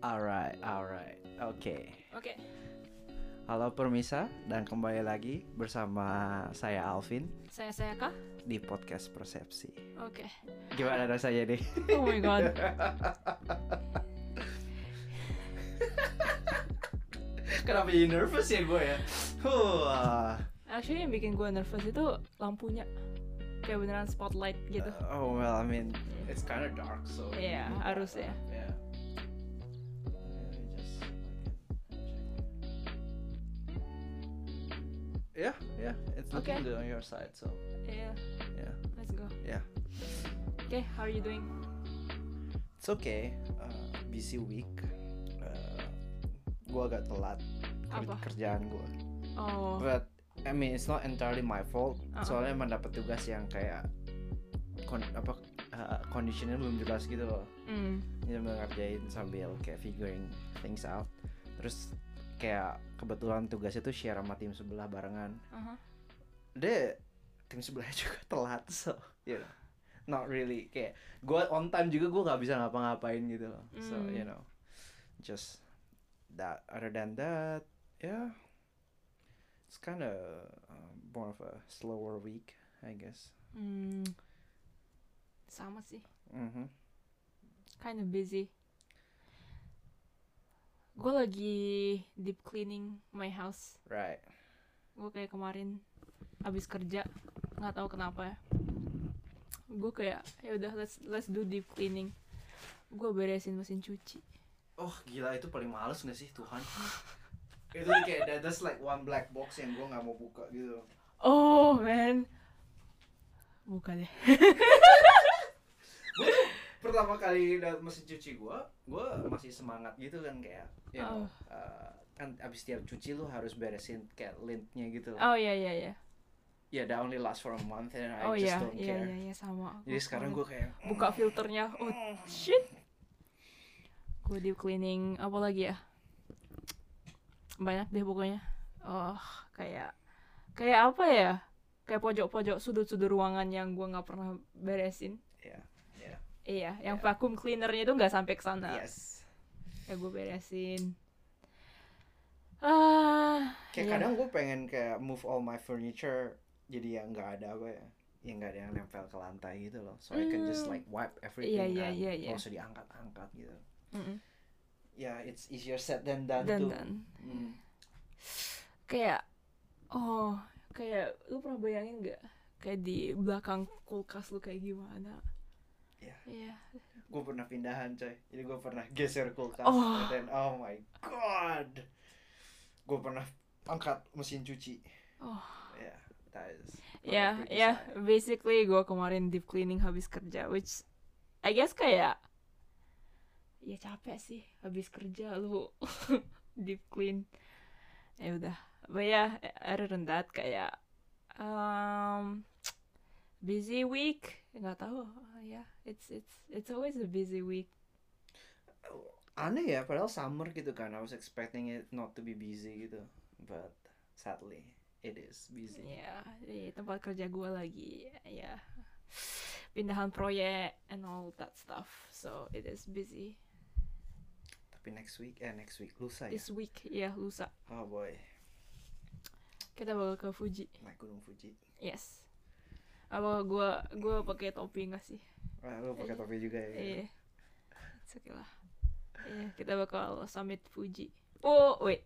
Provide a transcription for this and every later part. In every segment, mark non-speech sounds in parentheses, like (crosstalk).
Alright, alright, oke. Oke. Halo permisa dan kembali lagi bersama saya Alvin Saya saya kah? di podcast Persepsi. Oke. Gimana rasanya nih? (laughs) Oh my god. Kenapa jadi nervous ya gue ya? Huh. Actually yang bikin gue nervous itu lampunya. Kayak beneran spotlight gitu. oh well, I mean, it's kind of dark, so. Iya, harus ya. Yeah, it's looking Okay. good on your side, so Iya, yeah, let's go. yeah. Oke, how are you doing? It's okay. Uh, busy week. Uh, gue agak telat ker- Apa? kerjaan gue. Oh, But I mean it's not entirely my fault. Uh-uh. Soalnya emang dapat tugas yang kayak kon apa uh, conditionnya belum jelas gitu loh. hmm. Jadi ngerjain sambil kayak figuring things out. Terus kayak kebetulan tugas itu share sama tim sebelah barengan. aha. Dia tim sebelahnya (laughs) juga telat so you know not really kayak gue on time juga gue nggak bisa ngapa-ngapain gitu loh so Hmm. you know just that other than that yeah it's kind of uh, more of a slower week I guess Hmm. Sama sih. mhm Kind of busy. Gue lagi deep cleaning my house. right gue kayak kemarin abis kerja nggak tahu kenapa ya. Gue kayak ya udah let's let's do deep cleaning. Gue beresin mesin cuci. Oh gila itu paling males gak sih Tuhan? (laughs) Itu kayak that- that's like one black box yang gue nggak mau buka gitu. Oh man. Buka deh. Pertama kali lihat mesin cuci gua, gua masih semangat gitu kan kayak, you know, Oh. uh, kan abis tiap cuci lu harus beresin kayak lintnya gitu. oh iya iya iya Ya, that only last for a month and I oh just iya don't iya care. iya iya sama Jadi sekarang gua kayak, buka filternya oh shit gue deep cleaning apa lagi ya banyak deh pokoknya oh kayak kayak apa ya kayak pojok-pojok sudut-sudut ruangan yang gue nggak pernah beresin ya, ya, Iya, yang Ya. vacuum cleanernya itu nggak sampai ke sana. yes. Ya gue beresin. Ah, Kayak iya. kadang gue pengen kayak move all my furniture jadi yang nggak ada apa ya, yang nggak ada yang nempel ke lantai gitu loh. So I can just Hmm. like wipe everything Iya, iya, kan, iya. nggak usah diangkat-angkat gitu. Mm-mm. Ya, it's easier said than done Dan tuh. dan Hmm. kayak oh kayak lu pernah bayangin nggak kayak di belakang kulkas lu kayak gimana? Iya. Iya. gue pernah pindahan coy jadi gue pernah geser kulkas Oh. then oh my god gue pernah angkat mesin cuci Oh. ya that is Ya, ya, sad. basically gue kemarin deep cleaning habis kerja, which I guess kayak ya capek sih habis kerja lu (laughs) deep clean. Ya udah, but ya other than that kayak um, busy week, nggak tahu, ya it's it's it's always a busy week. aneh ya padahal summer gitu kan I was expecting it not to be busy gitu but sadly it is busy. Ya, di tempat kerja gue lagi ya. Pindahan proyek and all that stuff, so it is busy. tapi next week eh next week lusa ya? This week, ya lusa. oh boy. Kita bakal ke Fuji. Naik gunung Fuji. Yes. Apa gua gua pakai topi nggak sih? Ah, lu pakai topi juga ya? Iya. It's okay lah. Iya kita bakal summit Fuji. Oh wait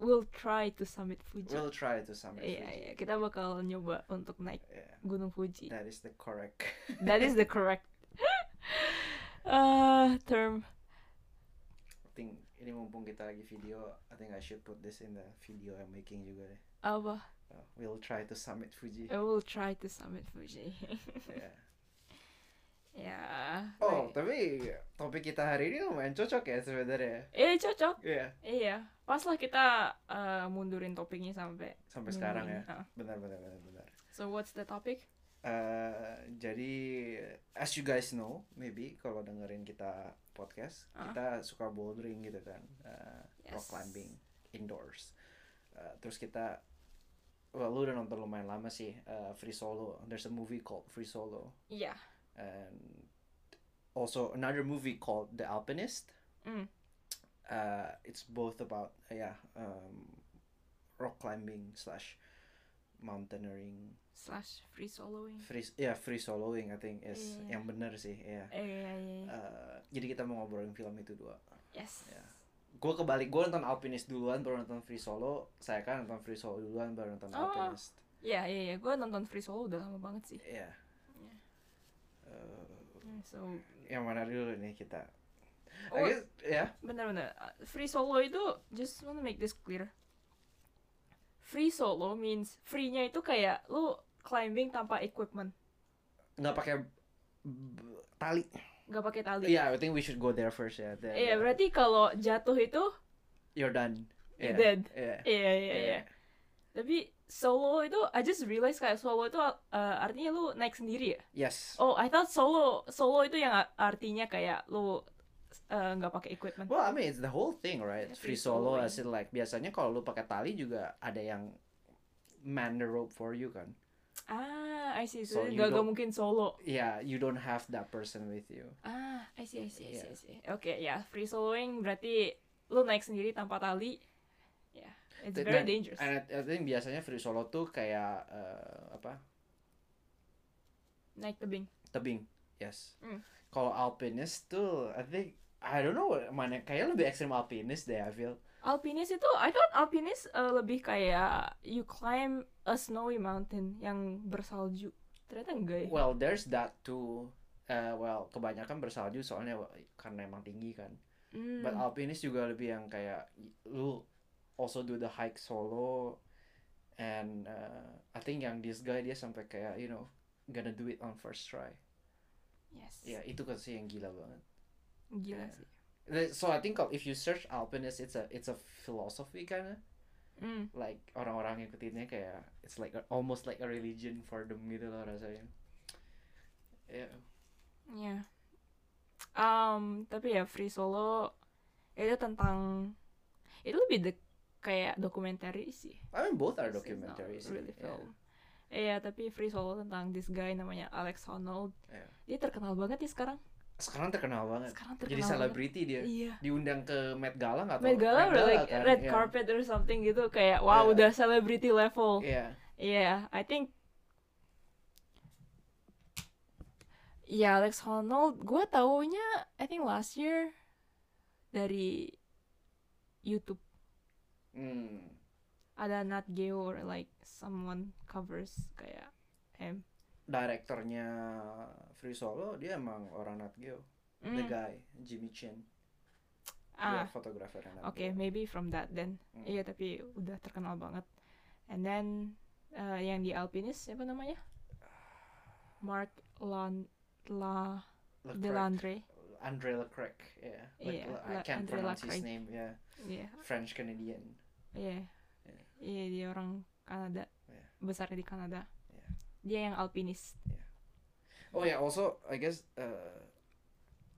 we'll try to summit Fuji. We'll try to summit iya Fuji. iya. Kita bakal nyoba untuk naik Yeah, gunung Fuji. That is the correct. (laughs) That is the correct. (laughs) Uh, term. I think ini mumpung kita lagi video, I think I should put this in the video I'm making juga deh. apa? Uh, we'll try to summit Fuji. I will try to summit Fuji. (laughs) Yeah. Ya Oh, tapi topik kita hari ini lumayan cocok ya sebenarnya. eh cocok Iya, Iya, pas lah kita uh, mundurin topiknya sampai sampai sekarang ini. ya. Benar, benar, benar, benar. So what's the topic? Uh, jadi as you guys know, maybe kalau dengerin kita podcast, Ah. kita suka bouldering gitu kan, uh, rock Yes. climbing indoors. Uh, terus kita well, lu udah nonton lumayan lama sih uh, Free Solo. There's a movie called Free Solo. Iya. And also another movie called The Alpinist Mm. Uh, it's both about uh, yeah um, rock climbing slash mountaineering slash free soloing free ya free soloing I think is Iya. yang bener sih ya iya, iya, iya. Uh, jadi kita mau ngobrolin film itu dua yes ya. gue kebalik gue nonton Alpinist duluan baru nonton Free Solo saya kan nonton Free Solo duluan baru nonton Oh. Alpinist Iya iya iya, gue nonton Free Solo udah lama banget sih. ya Iya. Hmm, So, yang mana dulu nih kita I oh, guess ya bener-bener uh, Free Solo itu just wanna make this clear. Free Solo means free-nya itu kayak lu climbing tanpa equipment, nggak pakai tali nggak pakai tali. Iya, I think we should go there first ya. The- Iya, the- berarti kalau jatuh itu you're done. you're Yeah, dead. yeah, Iya iya yeah. iya. Tapi solo itu I just realize kayak solo itu uh, artinya lu naik sendiri ya. Yes. Oh, I thought solo solo itu yang artinya kayak lu uh, nggak pakai equipment. Well, I mean it's the whole thing, right? Yeah, Free free solo as in like biasanya kalau lu pakai tali juga ada yang man the rope for you kan. Ah, I see. So So, gak, gak mungkin solo. Yeah, you don't have that person with you. Ah, I see, I see, I see, Yeah. I see. Oke, ya, free soloing berarti lu naik sendiri tanpa tali. It's Dan- very dangerous. And I, think biasanya free solo tuh kayak eh, apa? Naik tebing. Tebing. Yes. Hmm. Kalau alpinist tuh I think I don't know mana kayak lebih ekstrim alpinist deh I feel. Alpinist itu, I thought alpinist uh, lebih kayak you climb a snowy mountain yang bersalju. Ternyata enggak ya. Well, there's that too. Uh, well, kebanyakan bersalju soalnya karena emang tinggi kan. Hmm. But alpinist juga lebih yang kayak lu also do the hike solo and uh, I think yang this guy dia sampai kayak you know gonna do it on first try. yes. Ya itu kan sih yang gila banget. Gila Yeah. sih. So I think if you search alpinist it's a it's a philosophy kind of Hmm. like orang-orang yang ikutinnya kayak it's like a- almost like a religion for them gitu loh rasanya. Yeah. Ya. Um, tapi ya free solo itu tentang itu lebih dek kayak dokumenter sih. I mean both are documentaries. really yeah. film. Iya, tapi free solo tentang this guy namanya Alex Honnold. Iya. Dia terkenal banget ya sekarang. Sekarang terkenal banget. Sekarang Jadi terkenal banget. selebriti dia. Iya. Diundang ke Met Gala nggak tahu. Met Gala udah like kan? red Iya. carpet or something gitu kayak wow Iya. udah celebrity level. Iya. Iya, I think Iya, Alex Honnold, gue taunya I think last year dari YouTube Hmm. ada Nat Geo or like someone covers kayak him. Direkturnya Free Solo dia emang orang Nat Geo. The Mm. guy Jimmy Chin. Ah, Dia fotografer Nat Oke, Geo. maybe from that then. Hmm. Iya, tapi udah terkenal banget. And then uh, yang di Alpinist siapa namanya? Mark Lan La Leclerc. Delandre. Andre Leclerc, yeah. Like, Iya, I can't Andre pronounce his Leclerc. name, yeah. Iya, French Canadian. iya. Iya. Iya, dia orang Kanada. Iya. Besarnya di Kanada. Iya. Dia yang alpinis. Oh yeah, also I guess uh,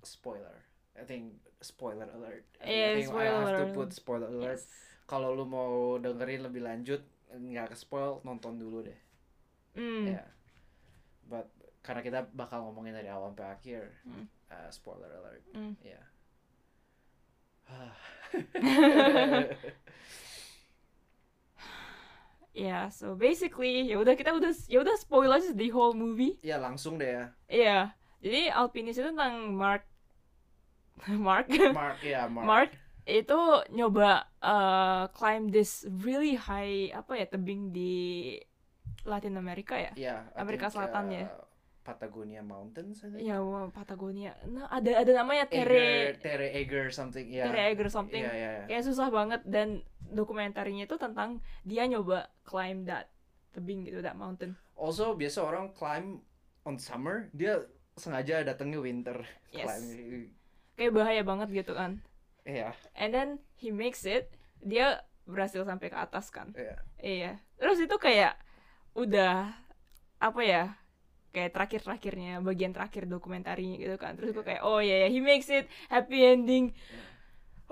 spoiler. I think spoiler alert. I, Iya, I think I spoiler have to put spoiler alert. Yes. Kalau lu mau dengerin lebih lanjut nggak ke spoil nonton dulu deh. Hmm. Ya. But karena kita bakal ngomongin dari awal sampai akhir, Hmm. uh, spoiler alert. Hmm. Ya. (sighs) Yeah, so basically ya udah kita udah ya udah spoil aja the whole movie. ya langsung deh ya. Iya. Jadi alpinis itu tentang Mark (laughs) Mark Mark ya Mark. Mark itu nyoba uh, climb this really high apa ya tebing di Latin America ya? I Amerika think, Selatan uh, ya? Patagonia Mountains I think. Ya wah, Patagonia. Nah, ada ada namanya Eger, Tere Tere Eger something ya. Tere Eger something. Iya, iya, iya. Kayak susah banget dan dokumentarinya itu tentang dia nyoba climb that tebing gitu, that mountain. Also biasa orang climb on summer, dia sengaja datangnya winter Yes. climb. Kayak bahaya banget gitu kan. Iya, And then he makes it, dia berhasil sampai ke atas kan. iya. Iya. Terus itu kayak udah apa ya? Kayak terakhir-terakhirnya, bagian terakhir dokumentarinya gitu kan. Terus gue kayak, oh iya ya, he makes it, happy ending.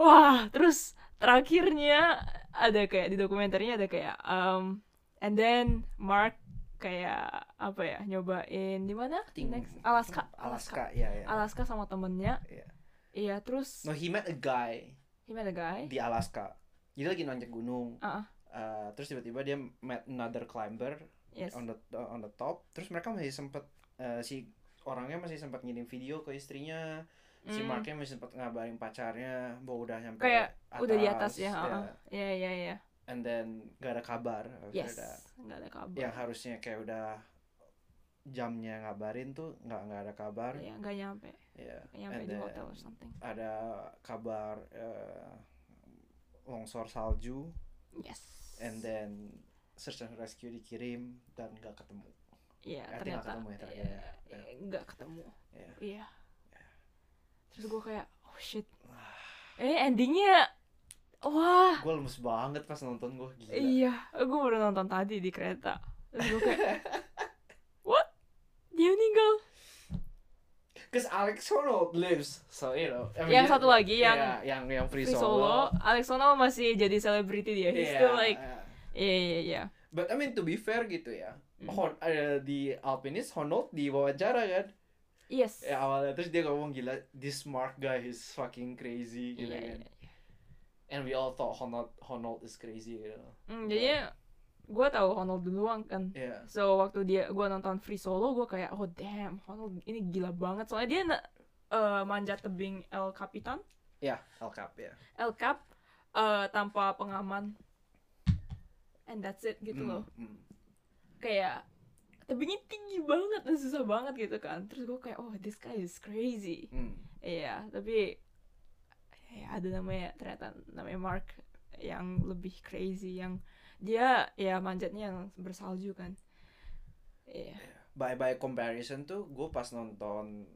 Wah, terus terakhirnya ada kayak di dokumentarinya ada kayak, um, and then Mark kayak apa ya, nyobain di mana? Next Alaska, Alaska, Alaska, ya, ya. Alaska sama temennya. Iya. Iya, terus no he met a guy he met a guy. di Alaska jadi lagi nanjak gunung Ah, ah. Uh, terus tiba-tiba dia met another climber Yes. on the on the top terus mereka masih sempet uh, si orangnya masih sempat ngirim video ke istrinya si Hmm. Marknya masih sempat ngabarin pacarnya bahwa udah nyampe Kayak udah di atas ya. ya. iya, iya. and then gak ada kabar Yes. ada- Nggak ada kabar. yang harusnya kayak udah jamnya ngabarin tuh nggak nggak ada kabar Iya, nggak nyampe. ya Nggak nyampe And di hotel or something. ada kabar uh, longsor salju Yes. and then search and rescue dikirim dan nggak ketemu Iya, nggak ternyata ketemu ya terakhir iya, ya? iya, nggak ketemu. ya Iya. Terus gue kayak, oh shit. Eh, endingnya, wah, gue lemes banget pas nonton gue gila iya. Gue baru nonton tadi di kereta. Terus gue kayak, (laughs) what? Dia meninggal. Cause Alex Honnold lives, so you know. I mean, Yang dia- satu lagi yang Iya, yang yang free, Free solo, Alex Honnold masih jadi selebriti dia. He's Iya, still like, iya. Iya, iya, iya. But I mean to be fair gitu ya. Hmm. Hon, eh, di Alpinist Honnold di wawancara kan. Yes. Ya awalnya terus dia ngomong gila, this smart guy is fucking crazy gitu Iya, kan. iya, iya. And we all thought Honnold Honnold is crazy gitu. Hmm, jadinya gue tahu Honnold duluan kan. Iya. So waktu dia gue nonton Free Solo gue kayak oh damn Honnold ini gila banget soalnya dia na- eh, manjat tebing El Capitan Ya, El Cap ya. El Cap eh, tanpa pengaman and that's it gitu loh Hmm, hmm. kayak tebingnya tinggi banget dan susah banget gitu kan terus gue kayak oh this guy is crazy Hmm. iya tapi ya ada namanya ternyata namanya Mark yang lebih crazy yang dia ya manjatnya yang bersalju kan iya By by comparison tuh gue pas nonton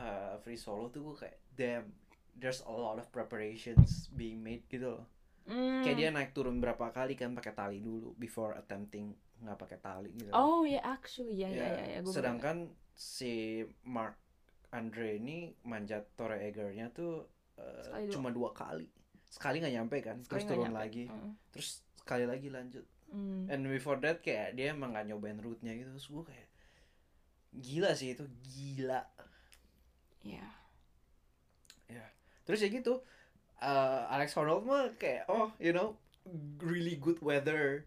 uh, Free Solo tuh gue kayak damn there's a lot of preparations being made gitu loh. Hmm. Kayak dia naik turun berapa kali kan pakai tali dulu before attempting nggak pakai tali gitu. Oh ya actually ya ya Ya, ya, ya sedangkan si Mark Andre ini manjat Torre Egernya tuh uh, Sekali cuma dua kali. Sekali nggak nyampe kan, sekali terus nggak turun nyampe. lagi, Mm. terus sekali lagi lanjut. Hmm. And before that kayak dia emang gak nyobain route-nya gitu, terus gue kayak gila sih itu gila. ya Terus ya gitu, uh, Alex Honnold mah kayak oh you know really good weather.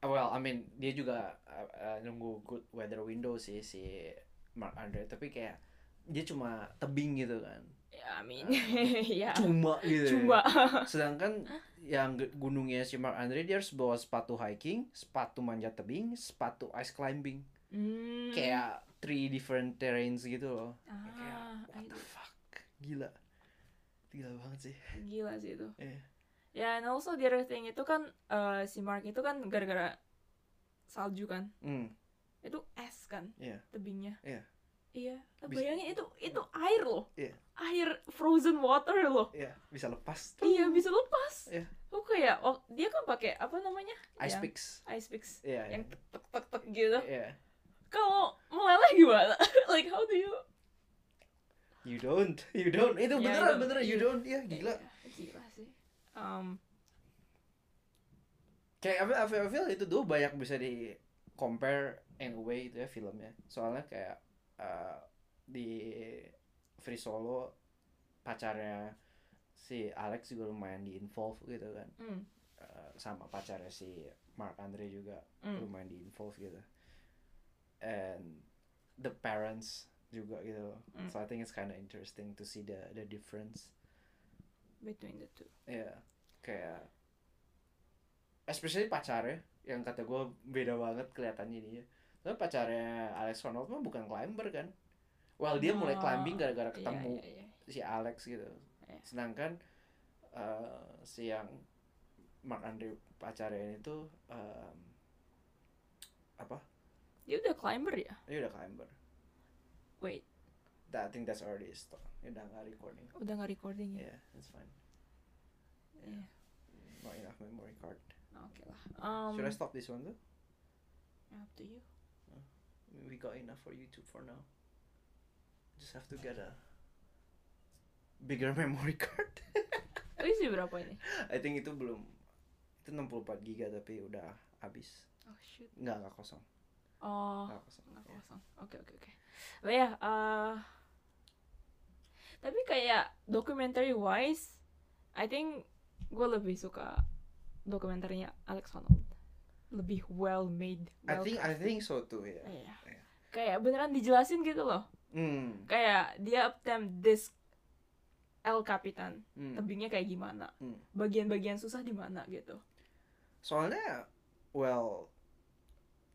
Uh, Well, I mean dia juga uh, uh, nunggu good weather window sih si Mark Andre, tapi kayak dia cuma tebing gitu kan, ya I mean (laughs) ya cuma gitu. cuma (laughs) Sedangkan yang gunungnya si Mark Andre dia harus bawa sepatu hiking, sepatu manjat tebing, sepatu ice climbing, Hmm. kayak three different terrains gitu loh. Kayak ah what the fuck, gila, gila banget sih. gila sih itu Iya. ya and also the other thing itu kan eh, si Mark itu kan gara-gara salju kan Hmm, itu es kan Iya. tebingnya Iya. iya Bisa- bayangin itu itu air loh Iya. air frozen water loh Iya, bisa lepas. iya bisa lepas Iya. oh kayak oh, dia kan pakai apa namanya Ice Yang- picks. ice picks Iya, yang iya. tek tek tek gitu Iya. kalau meleleh gimana (laughs) like how do you You don't, (laughs) you don't. Itu Ya, beneran, beneran. You iya. don't. Iya, gila. Iya, gila sih um Kayak I feel, I feel, I feel itu tuh banyak bisa di compare in a way itu ya filmnya. Soalnya kayak uh, di Free Solo pacarnya si Alex juga lumayan di involve gitu kan. mm, Uh, sama pacarnya si Mark Andre juga mm. lumayan di involve gitu. And the parents juga gitu. Mm. So I think it's kind of interesting to see the the difference. between the two Iya, kayak especially pacarnya yang kata gue beda banget kelihatannya dia. Tapi pacarnya Alex Honnold mah bukan climber kan. Well dia mulai Oh, climbing gara-gara Iya, ketemu iya, iya. si Alex gitu. Iya. Sedangkan eh, si yang Mark Andre pacarnya ini tuh em, apa? dia udah climber ya Dia udah climber. Wait That, I think that's already stop. Dia udah nggak recording. udah nggak recording ya Yeah, it's fine. Iya. Not enough memory card. oke lah um, Should I stop this one though? up to you We got enough for YouTube for now. Just have to get a bigger (laughs) memory card. oh isi berapa ini I think itu belum itu 64 giga tapi udah habis. oh shoot Enggak, enggak kosong. oh Enggak kosong. nggak kosong oke oke oke But ya eh tapi kayak documentary wise I think gue lebih suka dokumenternya Alex Honnold lebih well made I well think I think so too ya Iya. Iya. kayak beneran dijelasin gitu loh hmm. kayak dia attempt this El Capitan hmm. tebingnya kayak gimana Hmm. bagian-bagian susah di mana gitu soalnya well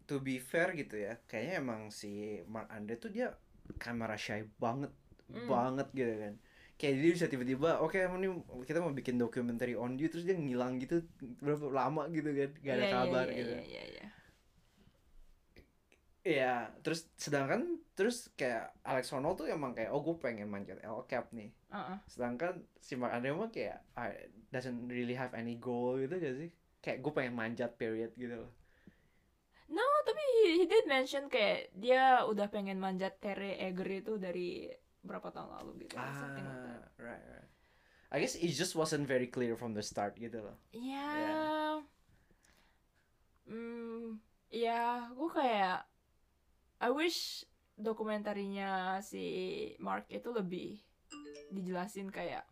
to be fair gitu ya kayaknya emang si Mark Andre tuh dia kamera shy banget Hmm. banget gitu kan kayak dia bisa tiba-tiba oke ini kita mau bikin documentary on you terus dia ngilang gitu berapa lama gitu kan gak ada Iya, iya, kabar iya, gitu iya, iya, iya. Iya, terus sedangkan terus kayak Alex Honnold tuh emang kayak oh gue pengen manjat El Cap nih. Uh-uh. Sedangkan si Mark Andre mah kayak ah, doesn't really have any goal gitu gak sih? Kayak gue pengen manjat period gitu loh. No, tapi he, he did mention kayak dia udah pengen manjat Tere Eger itu dari berapa tahun lalu gitu. or something like that. Ah, right, right. I guess it just wasn't very clear from the start gitu loh. Ya, Yeah. hmm, ya, gue kayak I wish dokumentarinya si Mark itu lebih dijelasin kayak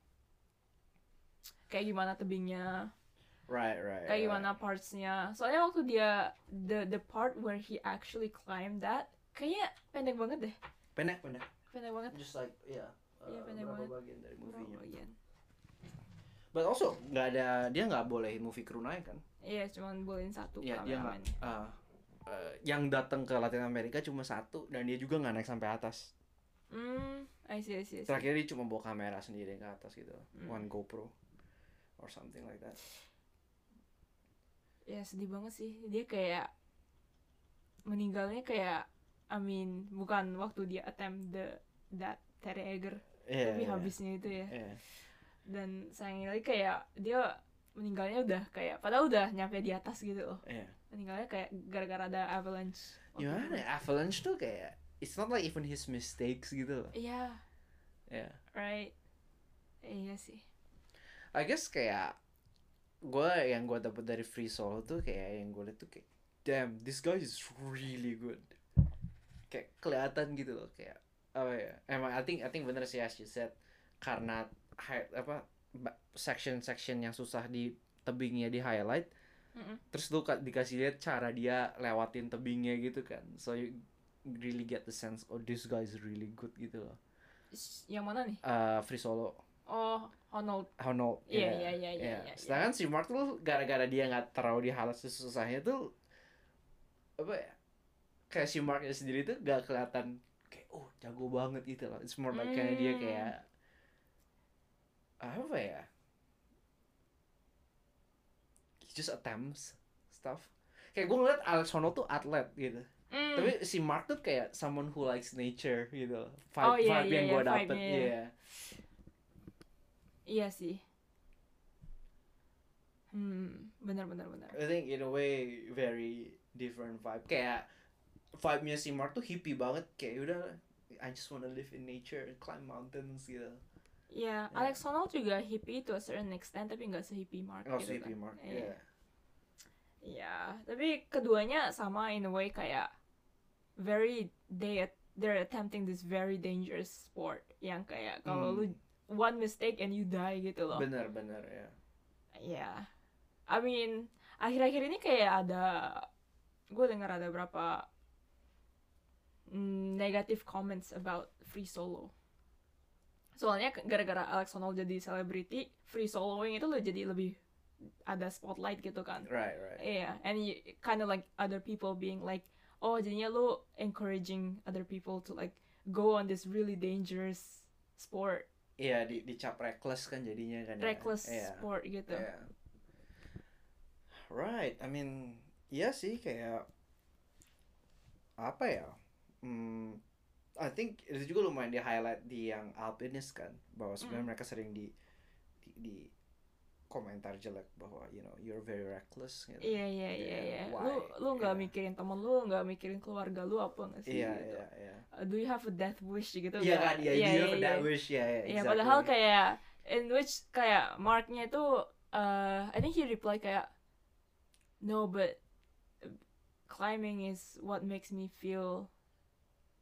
kayak gimana tebingnya, Right, right. kayak right. gimana partsnya. Soalnya waktu dia the the part where he actually climbed that, kayaknya pendek banget deh, Pendek, pendek. pendek banget. Just like yeah. Iya, uh, pendek berapa banget. bagian dari Berapa movie-nya. bagian? But also nggak ada dia nggak boleh movie crew naik kan? Iya, cuman bolehin satu Iya, dia nggak. kameramen. uh, uh, yang datang ke Latin Amerika cuma satu dan dia juga nggak naik sampai atas. Hmm, I see, I see, I see. Terakhir dia cuma bawa kamera sendiri ke atas gitu, Hmm. one GoPro or something like that. Ya sedih banget sih dia kayak meninggalnya kayak I mean bukan waktu dia attempt the that Tere Eger Iya. tapi iya, habisnya itu ya iya. dan sayangnya lagi kayak dia meninggalnya udah kayak padahal udah nyampe di atas gitu loh Iya. meninggalnya kayak gara-gara ada avalanche Gimana? ya, Avalanche tuh kayak it's not like even his mistakes gitu loh. iya Iya. right iya sih I guess kayak gue yang gue dapet dari Free Solo tuh kayak yang gue liat tuh kayak damn this guy is really good. Kayak kelihatan gitu loh kayak apa ya emang I think I think bener sih as you said karena hi- apa section section yang susah di tebingnya di highlight Mm-mm. terus lu ka- dikasih lihat cara dia lewatin tebingnya gitu kan. So you really get the sense oh this guy is really good gitu loh. Yang mana nih? Eh, Free Solo. Oh Honnold Honnold Iya, ya. iya, iya, iya, Iya. iya, Sedangkan si Mark tuh gara-gara dia nggak terlalu di halat susahnya tuh apa ya? Kayak si Marknya sendiri tuh gak kelihatan kayak oh jago banget gitu loh. It's more like kayak dia Hmm. kayak apa ya? He just attempts stuff. Kayak gue ngeliat Alex Honnold tuh atlet gitu. Hmm. Tapi si Mark tuh kayak someone who likes nature gitu. loh. Vibe, Oh, iya, vibe iya, yang iya, gue dapet. Iya. iya. Iya sih hmm benar benar benar I think in a way very different vibe. Kayak vibe-nya si Mark tuh hippie banget. Kayak udah I just wanna live in nature, climb mountains gitu. Ya, Ya. Alex Honnold juga hippie to a certain extent tapi nggak se-hippie Mark Oh, gitu si hippie kan. Mark. Iya. Iya. Ya, tapi keduanya sama in a way kayak very they they're attempting this very dangerous sport yang kayak kalau Hmm. lu one mistake and you die gitu loh. Bener bener ya. Ya. I mean, akhir-akhir ini kayak ada gue dengar ada berapa mm, negative comments about free solo. Soalnya gara-gara Alex Honnold jadi selebriti, free soloing itu lo jadi lebih ada spotlight gitu kan. Right right. Iya, and you, kind of like other people being like, oh jadinya lu encouraging other people to like go on this really dangerous sport, Iya di dicap reckless kan jadinya kan. ya. reckless Iya. sport gitu. Iya. Right. I mean, iya sih kayak apa ya? Hmm, I think itu juga lumayan di highlight di yang alpinist kan bahwa sebenarnya Mm. mereka sering di, di di komentar jelek bahwa you know you're very reckless gitu. Iya iya iya Yeah, iya. Lu lu nggak Yeah. mikirin temen lu, nggak mikirin keluarga lu apa nggak sih? Iya iya iya. Do you have a death wish gitu? Iya kan, iya, Iya, do you iya, have iya. that wish ya, ya, Iya, exactly. padahal kayak in which kayak Marknya itu, uh, I think he reply kayak, no but climbing is what makes me feel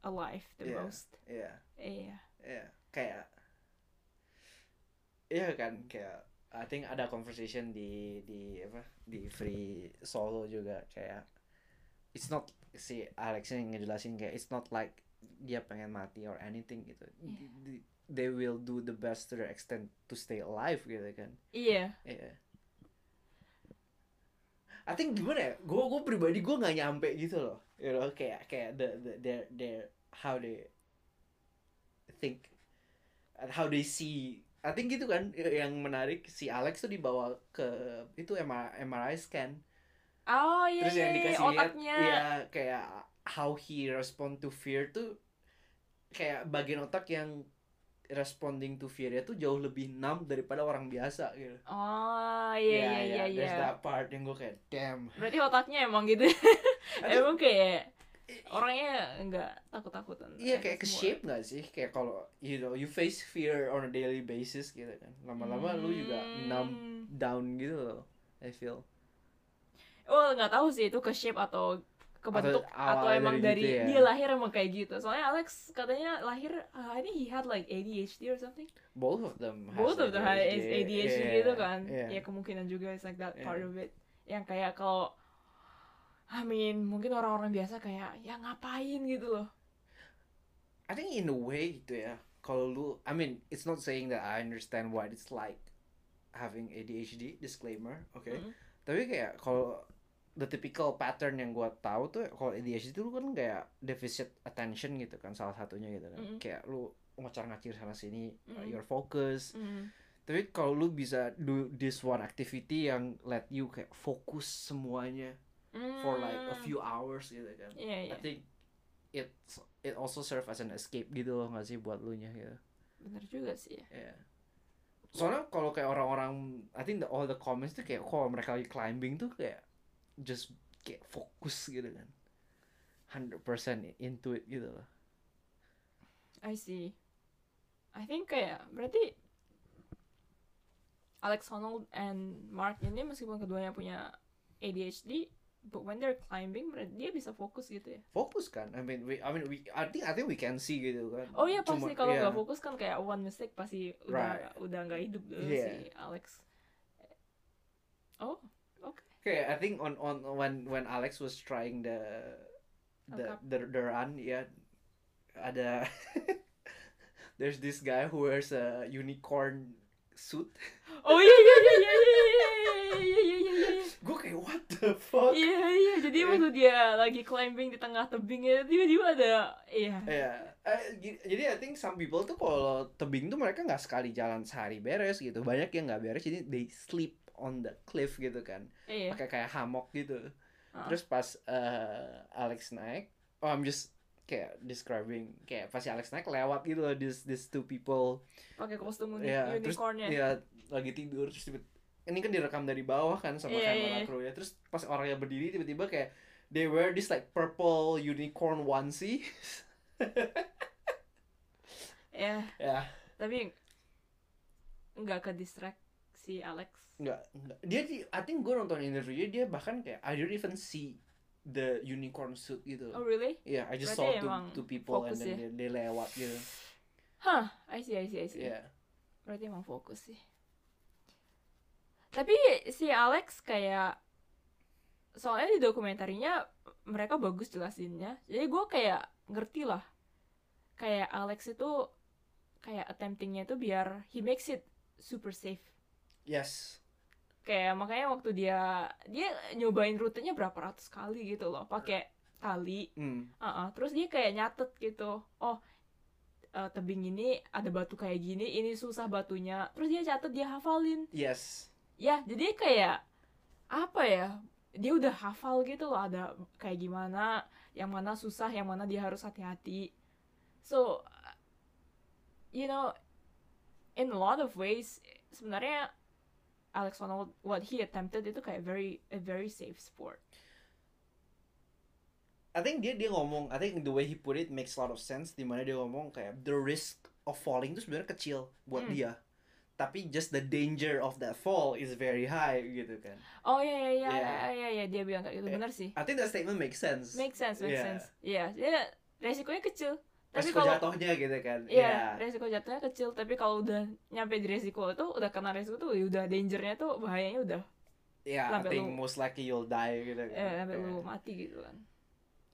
alive the Iya. most. Iya, Iya. iya, kayak iya kan kayak I think ada conversation di di apa di free solo juga kayak it's not si Alex yang ngejelasin kayak it's not like dia pengen mati or anything gitu di- they will do the best to their extent to stay alive gitu kan Iya. Iya. I think gimana ya? Gue gue pribadi gue nggak nyampe gitu loh. You know, kayak kayak the the their their how they think and how they see. I think gitu kan yang menarik si Alex tuh dibawa ke itu MRI, MRI scan. Oh iya Terus iya, yang iya, dikasih lihat otaknya. ya kayak how he respond to fear tuh kayak bagian otak yang responding to fear tuh jauh lebih numb daripada orang biasa gitu. Oh iya iya iya iya. There's that part yang gue kayak damn. Berarti otaknya emang gitu. (laughs) Emang kayak orangnya nggak takut-takutan. Iya kayak ke shape gak sih? Kayak kalau you know you face fear on a daily basis gitu kan. Lama-lama lu juga numb Hmm. down gitu loh. I feel. Oh nggak tahu sih itu ke shape atau kebentuk atau, awalnya emang dari dari, gitu ya? dia lahir emang kayak gitu. Soalnya Alex katanya lahir, uh, I think he had like ADHD or something. Both of them. has Both of them had ADHD Yeah, gitu kan. yeah. Ya kemungkinan juga it's like that Yeah. part of it. Yang kayak kalau I mean, mungkin orang-orang biasa kayak ya ngapain gitu loh. I think in a way gitu ya. Kalau lu, I mean, it's not saying that I understand what it's like having ADHD. Disclaimer, oke. Mm. Tapi kayak kalau the typical pattern yang gua tahu tuh kalau ADHD itu kan kayak deficit attention gitu kan salah satunya gitu kan. Mm-mm. Kayak lu ngocar-ngacir sana sini, Mm-mm. your focus. Mm. Tapi kalau lu bisa do this one activity yang let you kayak fokus semuanya for like a Mm. few hours gitu kan. Iya iya. I think it it also serve as an escape gitu loh nggak sih buat lu nya gitu. Bener juga sih ya. Iya. Soalnya kalau kayak orang-orang, I think the, all the comments tuh kayak kalau mereka lagi climbing tuh kayak just kayak fokus gitu kan. 100% into it gitu loh. I see. I think kayak berarti Alex Honnold and Mark ini meskipun keduanya punya ADHD, but when they're climbing, dia bisa fokus gitu ya. Fokus kan. I mean we I mean we I think I think we can see gitu kan. Oh iya pasti Cuma- kalau iya. nggak fokus kan kayak one mistake pasti udah Right. udah nggak hidup dulu Yeah. si Alex. Oh, oke. Okay, I think on on when when Alex was trying the the the, the run ya ada (laughs) there's this guy who wears a unicorn suit. Oh iya iya iya iya iya iya iya iya iya iya iya. Gue kayak what the fuck? Iya iya jadi waktu dia lagi climbing di tengah tebing ya tiba-tiba ada iya. Iya, eh, gi- jadi I think some people tuh kalau tebing tuh mereka nggak sekali jalan sehari beres gitu. Banyak yang nggak beres, jadi they sleep on the cliff gitu kan, Iya. pakai kayak hammock gitu. Ah. Terus pas eh, Alex naik, oh I'm just kayak describing kayak pas si Alex naik lewat gitu loh this this two people pakai kostum uni- Iya, terus unicornnya. ya lagi tidur terus tiba ini kan direkam dari bawah kan sama Iya, kamera iya, iya. kru ya terus pas orangnya berdiri tiba-tiba kayak they wear this like purple unicorn onesie (laughs) Ya, ya tapi nggak ke distract si Alex. nggak nggak dia di I think gue nonton interviewnya dia bahkan kayak I don't even see the unicorn suit gitu Oh really? yeah I just Berarti saw two, two people and then ya? they, they lewat gitu Hah, I see, I see, I see. yeah Berarti emang fokus sih. Tapi si Alex kayak soalnya di dokumentarinya mereka bagus jelasinnya. Jadi gue kayak ngerti lah. Kayak Alex itu kayak attemptingnya itu biar he makes it super safe. yes Kayak makanya waktu dia dia nyobain rutenya berapa ratus kali gitu loh, pakai tali. hmm Uh-uh. Terus dia kayak nyatet gitu. Oh, eh, tebing ini ada batu kayak gini, ini susah batunya. Terus dia catet, dia hafalin. yes Ya, jadi kayak apa ya? Dia udah hafal gitu loh, ada kayak gimana, yang mana susah, yang mana dia harus hati-hati. So, you know, in a lot of ways, sebenarnya Alex Honnold, what he attempted itu kayak very a very safe sport. I think dia dia ngomong I think the way he put it makes a lot of sense di mana dia ngomong kayak the risk of falling itu sebenarnya kecil buat Hmm. dia tapi just the danger of that fall is very high gitu kan Oh iya iya Yeah. iya iya, iya, dia bilang kayak gitu Yeah. benar sih. I think that statement makes sense Make sense, make Yeah. sense. Iya, dia resikonya kecil, Tapi resiko kalau- jatuhnya gitu kan Iya, resiko jatuhnya kecil, tapi kalau udah nyampe di resiko itu udah kena resiko tuh ya udah dangernya tuh bahayanya udah ya I sampai think lu- most likely you'll die gitu kan eh, sampai Iya. lu mati gitu kan.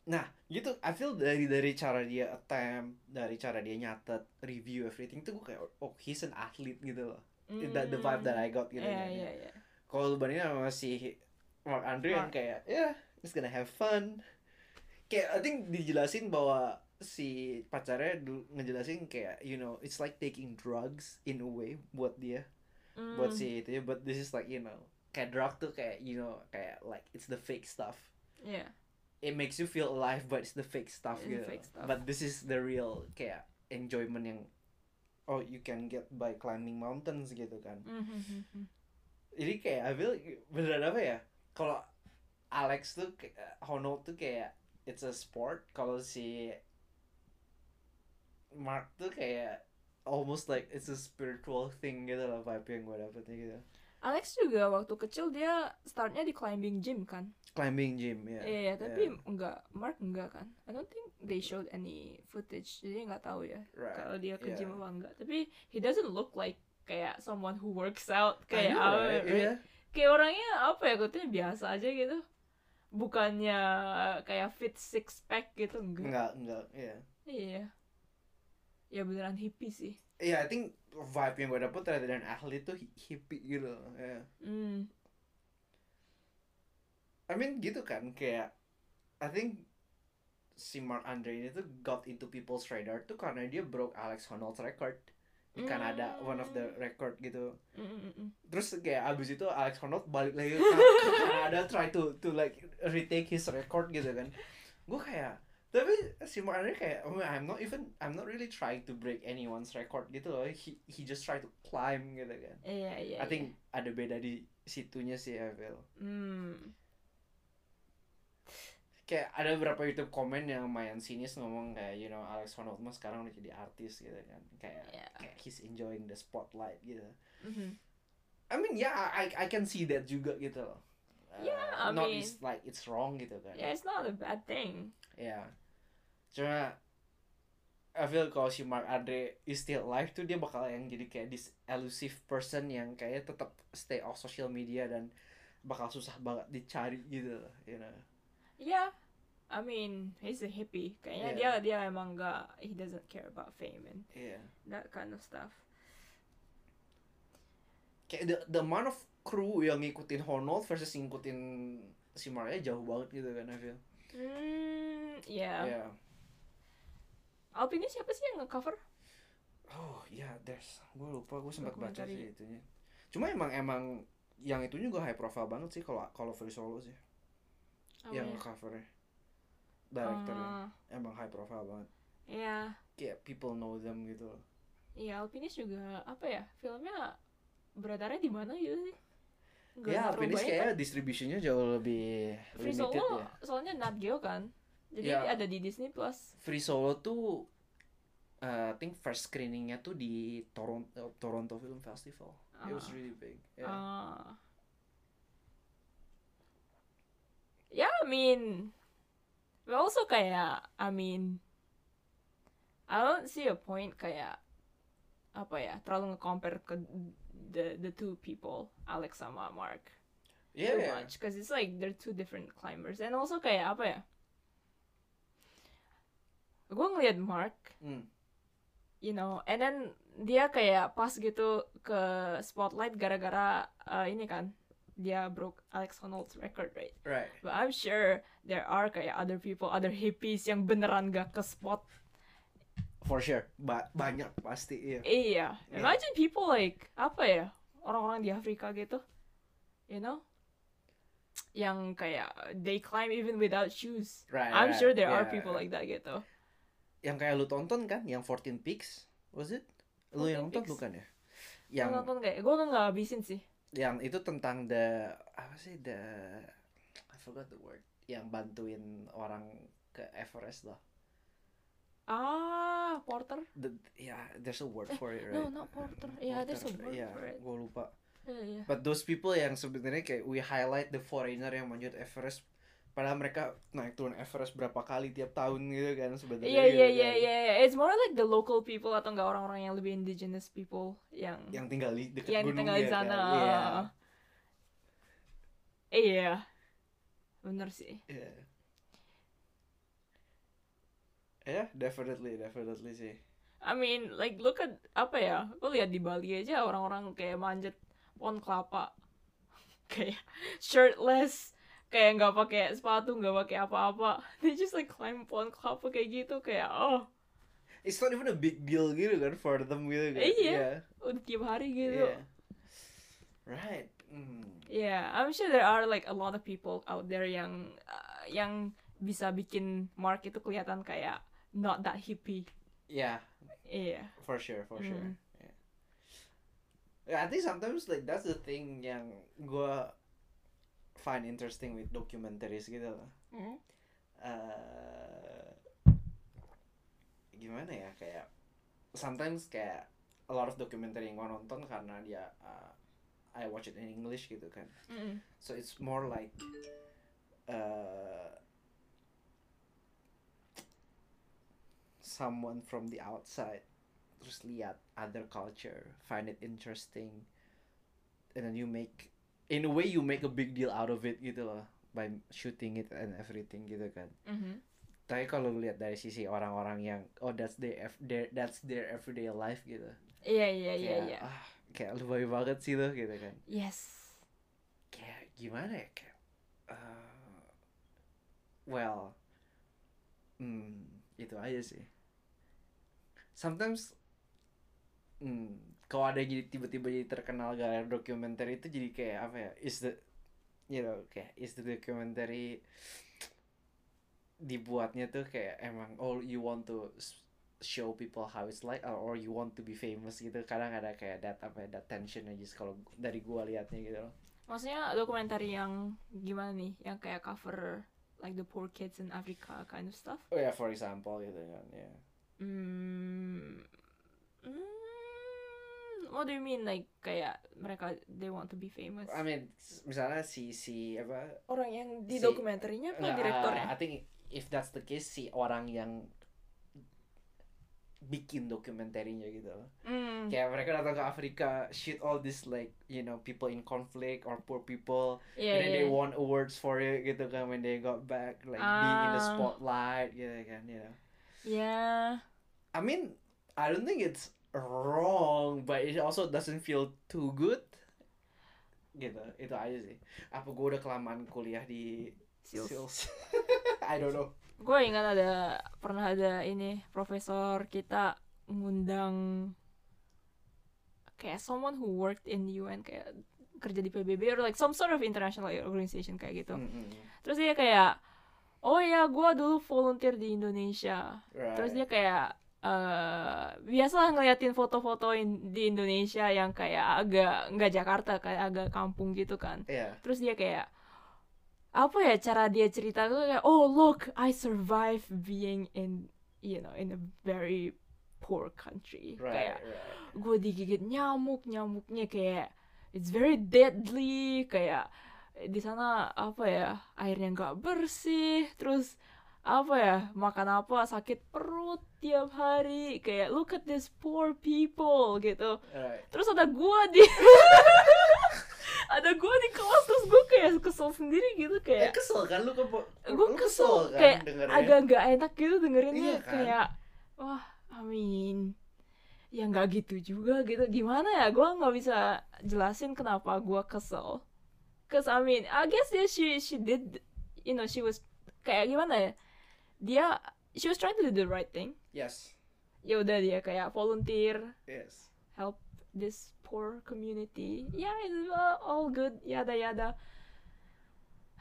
Nah, gitu. I feel dari dari cara dia attempt, dari cara dia nyatet, review everything tuh gue kayak oh he's an athlete gitu loh. That the vibe that I got gitu. Iya, kan. iya, iya. Kalau lu bandingin sama si Mark Andre yang kayak ya he's gonna have fun. Kayak I think dijelasin bahwa si pacarnya ngejelasin kayak you know it's like taking drugs in a way buat dia buat Hmm. si itu ya but this is like you know kayak drug tuh kayak you know kayak like it's the fake stuff Iya. it makes you feel alive but it's the fake stuff It's gitu. fake stuff. But this is the real kayak enjoyment yang oh you can get by climbing mountains gitu kan. Mhm. Jadi kayak I feel beneran apa ya? Kalau Alex tuh kayak- Honnold tuh kayak it's a sport. Kalau si Mark tuh kayak almost like it's a spiritual thing gitu loh vibe yang gue dapetnya gitu. Alex juga waktu kecil dia startnya di climbing gym kan. Climbing gym ya. Iya, tapi enggak Mark enggak kan. I don't think they showed any footage. Jadi nggak tahu ya Right. kalau dia ke yeah. gym apa enggak. Tapi he doesn't look like kayak someone who works out kayak know, apa, right? right? Iya. kayak orangnya apa ya katanya biasa aja gitu. Bukannya kayak fit six pack gitu enggak. Enggak, enggak, iya. Iya. Ya beneran hippie sih. Iya, I think vibe yang gue dapet rather than athlete tuh hi- hippie gitu loh. ya. Hmm. I mean gitu kan, kayak I think si Mark Andre ini tuh got into people's radar tuh karena dia broke Alex Honnold's record di Kanada, one of the record gitu. Mm, mm, mm, mm. Terus kayak abis itu Alex Honnold balik lagi ke Kanada try to to like retake his record gitu kan. Gue kayak tapi si Mark Andre kayak oh, I'm not even I'm not really trying to break anyone's record gitu loh. He he just try to climb gitu kan. Iya, iya. I think ada beda di situnya sih I feel. Hmm. Kayak ada beberapa YouTube komen yang lumayan sinis ngomong kayak you know Alex Honnold mah sekarang udah jadi artis gitu kan. Kayak Iya. kayak he's enjoying the spotlight gitu. Mhm. I mean yeah I I can see that juga gitu loh. Uh, Yeah, I not mean- it's like it's wrong gitu kan. Yeah, it's not a bad thing. Ya. Cuma I feel kalau si Mark Andre is still alive tuh dia bakal yang jadi kayak this elusive person yang kayak tetap stay off social media dan bakal susah banget dicari gitu loh, you know. Yeah, I mean he's a hippie. Kayaknya Yeah. dia dia emang gak he doesn't care about fame and Iya. that kind of stuff. Kayak the, the amount of crew yang ngikutin Honnold versus ngikutin si Mark jauh banget gitu kan I feel. Hmm, yeah. Alpine siapa sih yang nge-cover? Oh iya, there's gue lupa gue sempat baca sih itunya. Cuma emang emang yang itu juga high profile banget sih kalau kalau Free Solo sih Oh, yang ya. covernya directornya Ah, emang high profile banget Iya, kayak people know them gitu iya Alpinis juga apa ya? Filmnya beradarnya di mana gitu sih? Nggak ya Alpinis kayaknya kan? distribusinya jauh lebih Free limited Solo ya soalnya Nat Geo kan. Jadi Ya. ada di Disney Plus. Free Solo tuh uh, I think first screeningnya tuh di Toronto Toronto Film Festival it was Ah. really big yeah. Ah. Ya, I mean, but also kayak, I mean, I don't see a point kayak apa ya, terlalu nge-compare ke the the two people, Alex sama Mark, yeah, too yeah. much, cause it's like they're two different climbers, and also kayak apa ya, gue ngeliat Mark, Hmm. you know, and then dia kayak pas gitu ke spotlight gara-gara uh, ini kan dia broke Alex Honnold's record right right but I'm sure there are kayak other people other hippies yang beneran gak ke spot for sure ba banyak pasti iya iya Yeah. imagine people like apa ya orang-orang di Afrika gitu you know yang kayak they climb even without shoes right I'm right. sure there are Yeah. people like that gitu yang kayak lu tonton kan yang 14 Peaks was it? Lu 14 yang nonton Peaks. bukan ya? Yang nonton kayak gue nggak habisin sih. yang itu tentang the apa sih the I forgot the word yang bantuin orang ke Everest lah. Ah Porter? The yeah there's a word Eh, for it right? no not Porter. Yeah there's a word yeah, for it. gue lupa. Yeah, yeah. but those people yang sebenarnya kayak we highlight the foreigner yang manjat Everest padahal mereka naik turun Everest berapa kali tiap tahun gitu kan sebenarnya Iya gitu iya kan. iya iya. It's more like the local people atau enggak orang-orang yang lebih indigenous people yang yang tinggal di dekat yang gunung tinggal di ya sana. kan? Iya. Iya. Bener sih. Iya. Ya, definitely, definitely sih. I mean, like look at apa ya? Gue lihat di Bali aja orang-orang kayak manjat pohon kelapa, (laughs) kayak shirtless, kayak nggak pakai sepatu, nggak pakai apa-apa. (laughs) They just like climb pohon kelapa kayak gitu, kayak oh, It's not even a big deal gitu kan for them gitu kan. Iya. udah tiap hari gitu. Iya. Right. Hmm. Yeah, I'm sure there are like a lot of people out there yang uh, yang bisa bikin Mark itu kelihatan kayak not that hippie. Yeah, Iya. for sure, for sure. Mm. Yeah. Yeah, I think sometimes like that's the thing yang gua find interesting with documentaries gitu loh. Mm. Eh, gimana ya kayak sometimes kayak a lot of documentary yang gua nonton karena dia uh, I watch it in English gitu kan. Mm. So it's more like uh, someone from the outside terus lihat other culture, find it interesting, and then you make in a way you make a big deal out of it gitu loh by shooting it and everything gitu kan. Mhm. Tapi kalau lihat dari sisi orang-orang yang oh that's their, their that's their everyday life gitu. Iya iya iya iya. Ah, kayak lebay banget sih lo gitu kan. Yes. kayak gimana ya kayak uh, well hmm, itu aja sih sometimes hmm, kalau ada jadi tiba-tiba jadi terkenal gara dokumenter itu jadi kayak apa ya is the you know kayak is the documentary dibuatnya tuh kayak emang oh you want to show people how it's like or, or you want to be famous gitu kadang ada kayak that apa ya that tension aja kalau dari gua liatnya gitu loh Maksudnya dokumenter yang gimana nih? Yang kayak cover like the poor kids in Africa kind of stuff? Oh ya, for example gitu kan, ya. Hmm. Hmm, what do you mean like kayak mereka they want to be famous? I mean, misalnya si si apa? Orang yang di si- dokumenterinya apa Nggak, direktornya? I think if that's the case si orang yang bikin dokumenterinya gitu loh. Hmm. Kayak mereka datang ke Afrika, shoot all this like you know people in conflict or poor people, Iya and then they iya. won awards for it gitu kan when they got back, like being in the Ah. spotlight gitu kan, you know. Ya. I mean, I don't think it's wrong, but it also doesn't feel too good. Gitu, itu aja sih. Apa gue udah kelamaan kuliah di Sales. sales? (laughs) I don't know. Gue ingat ada pernah ada ini profesor kita ngundang kayak someone who worked in UN kayak kerja di PBB or like some sort of international organization kayak gitu. Mm-mm. Terus dia kayak oh ya gue dulu volunteer di Indonesia. Right. Terus dia kayak eh biasa ngeliatin foto-foto in- di Indonesia yang kayak agak nggak Jakarta kayak agak kampung gitu kan. Iya. Terus dia kayak apa ya cara dia cerita tuh kayak oh look I survive being in you know in a very poor country Right, kayak right. gue digigit nyamuk nyamuknya kayak it's very deadly kayak di sana apa ya airnya nggak bersih terus apa ya makan apa sakit perut tiap hari kayak look at this poor people gitu Right. terus ada gua di (laughs) ada gua di kelas terus gua kayak kesel sendiri gitu Eh, kayak kesel kan lu ke lu kesel kan kayak dengernya? agak nggak enak gitu dengerinnya Iya kan? kayak wah I mean ya nggak gitu juga gitu gimana ya gue nggak bisa jelasin kenapa gue kesel cause I mean I guess yeah, she she did you know she was kayak gimana ya dia she was trying to do the right thing Yes. ya udah dia kayak volunteer Yes. help this poor community yeah it's all good yada yada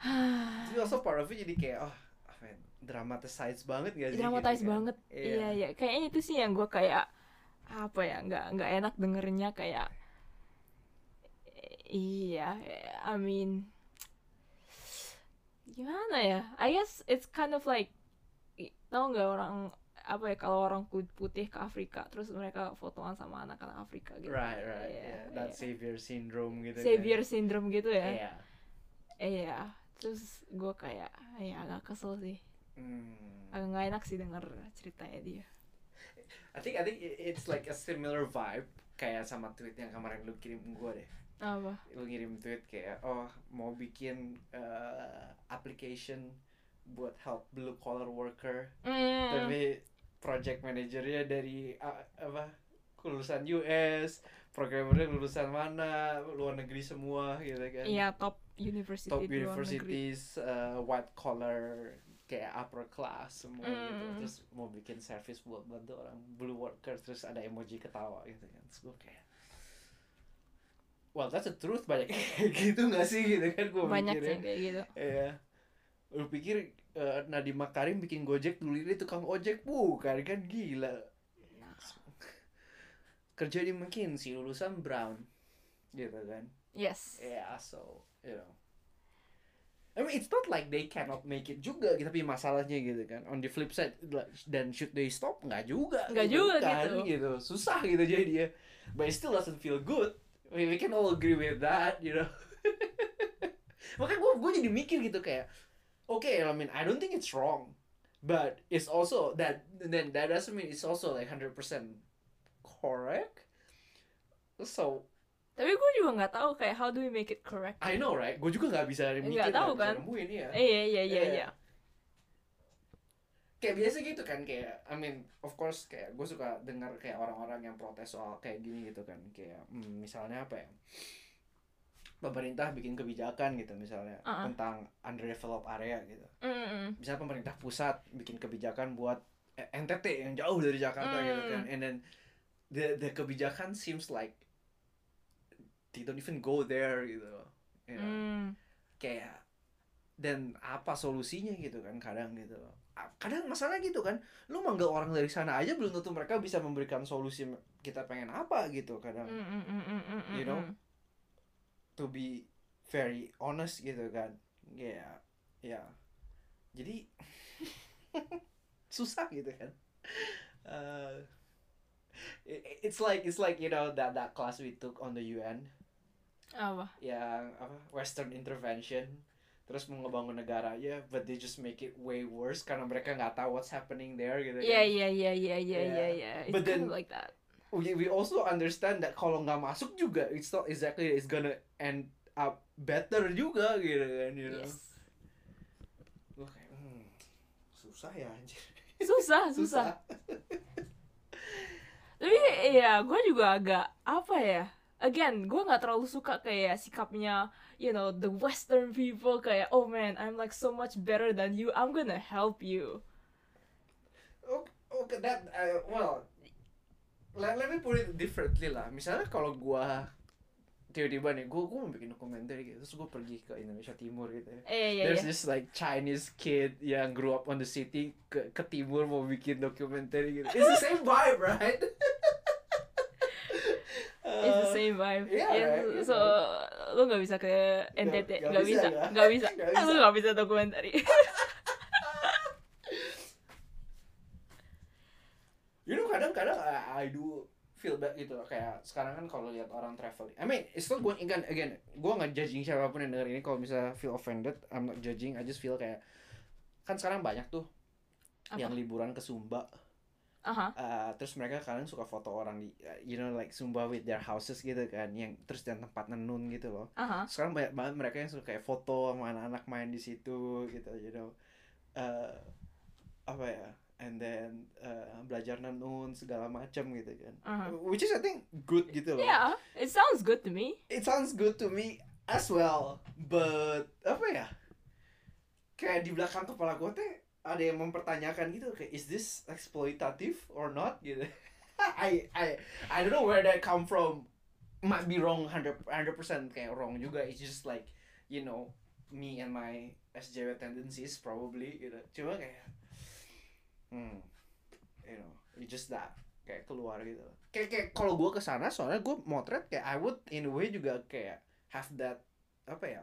(sighs) Tapi also part of it jadi kayak oh apa ya, dramatize banget gak sih? dramatize gitu kan? banget Iya. iya iya kayaknya itu sih yang gue kayak apa ya nggak nggak enak dengernya kayak iya I mean gimana ya I guess it's kind of like tau nggak orang apa ya kalau orang kulit putih ke Afrika terus mereka fotoan sama anak-anak Afrika gitu Right, right. Iya, yeah. That iya. savior syndrome gitu. savior syndrome gitu Kan? ya Iya. iya terus gue kayak ya agak kesel sih Hmm. agak nggak enak sih denger ceritanya dia I think I think it's like a similar vibe kayak sama tweet yang kemarin lu kirim gue deh. apa Lu ngirim tweet kayak oh mau bikin uh, application buat help blue collar worker mm. tapi project manajernya dari uh, apa lulusan US, programmernya lulusan mana, luar negeri semua gitu kan. iya top university Top di luar negeri universities, uh, white collar, kayak upper class semua gitu. Mm. Terus mau bikin service buat bantu orang blue worker, terus ada emoji ketawa gitu kan. Terus gue kayak Well, that's the truth banyak (laughs) kayak gitu gak sih gitu kan gue banyak mikirnya. sih yang kayak gitu Iya. Lu pikir uh, Nadiem Makarim bikin Gojek dulu ini tukang ojek bukan kan gila. Kerja di McKinsey lulusan Brown. Gitu kan. yes Yeah, so, you know. I mean, it's not like they cannot make it juga, gitu, tapi masalahnya gitu kan. On the flip side, dan should they stop? Nggak juga. Nggak juga kan, gitu. Susah gitu jadi dia. But it still doesn't feel good. I mean, we can all agree with that, you know. (laughs) Makanya gue gue jadi mikir gitu kayak, okay, I mean, I don't think it's wrong, but it's also that then that doesn't mean it's also like 100% correct. So tapi gue juga nggak tahu kayak how do we make it correct I know right, gue juga nggak bisa mikir Nggak tahu kan? nemuin ya. Eh, iya iya iya Iya. iya Kayak biasa gitu kan kayak, I mean, of course kayak gue suka dengar kayak orang-orang yang protes soal kayak gini gitu kan, kayak hmm, misalnya apa ya? Pemerintah bikin kebijakan gitu misalnya Uh-uh. tentang underdeveloped area gitu. Mm-mm. Misalnya pemerintah pusat bikin kebijakan buat eh, NTT yang jauh dari Jakarta Mm. gitu kan, and then the the kebijakan seems like they don't even go there gitu. You know? Mm. kayak dan apa solusinya gitu kan kadang gitu Ah, kadang masalah gitu kan lu manggil orang dari sana aja belum tentu mereka bisa memberikan solusi kita pengen apa gitu kadang Mm, mm, mm, mm, mm, You know? To be very honest gitu kan. Ya ya. Jadi (laughs) susah gitu kan. Uh, it- it's like it's like you know that that class we took on the UN apa? Yang apa Western intervention. Terus mau ngebangun negara ya but they just make it way worse karena mereka nggak tahu what's happening there gitu iya kan. iya iya iya Yeah. iya iya it's But then- like that we, we also understand that kalau nggak masuk juga it's not exactly it's gonna end up better juga gitu kan you know. Yes. Kayak hmm, susah ya anjir. Susah (laughs) susah. (laughs) Tapi ya gue juga agak apa ya again gue nggak terlalu suka kayak sikapnya you know the western people kayak oh man I'm like so much better than you I'm gonna help you. Okay, okay that uh, well let, let me put it differently lah misalnya kalau gua tiba-tiba nih gua gua mau bikin dokumenter gitu terus gua pergi ke Indonesia Timur gitu ya eh ya There's ya this like Chinese kid yang grew up on the city ke, ke timur mau bikin dokumenter gitu. It's the same vibe, right? (laughs) it's the same vibe yeah, Yeah, right, so lu nggak bisa ke NTT nggak bisa, bisa nggak? bisa (laughs) lu bisa. nggak bisa dokumenter (laughs) You know kadang-kadang I, do feel bad gitu loh. kayak sekarang kan kalau lihat orang traveling. I mean, it's not going again again. Gua nggak judging siapa pun yang denger ini kalau misalnya feel offended, I'm not judging. I just feel kayak kan sekarang banyak tuh Apa? yang liburan ke Sumba. aha Uh, terus mereka kadang suka foto orang di uh, you know like Sumba with their houses gitu kan yang terus dan tempat nenun gitu loh aha sekarang banyak banget mereka yang suka kayak foto sama anak-anak main di situ gitu you know uh, apa ya and then uh, belajar nenun segala macam gitu kan. Aha which is I think good gitu loh. Yeah it sounds good to me. It sounds good to me as well but apa ya? Kayak di belakang kepala gue teh ada yang mempertanyakan gitu kayak is this exploitative or not? Gitu. (laughs) I I I don't know where that come from. Might be wrong 100 100% kayak wrong juga. It's just like you know me and my SJW tendencies probably gitu. Cuma kayak hmm. You know it's just that kayak keluar gitu. Kayak kayak kalau gue ke sana soalnya gue motret kayak I would in a way juga kayak have that apa ya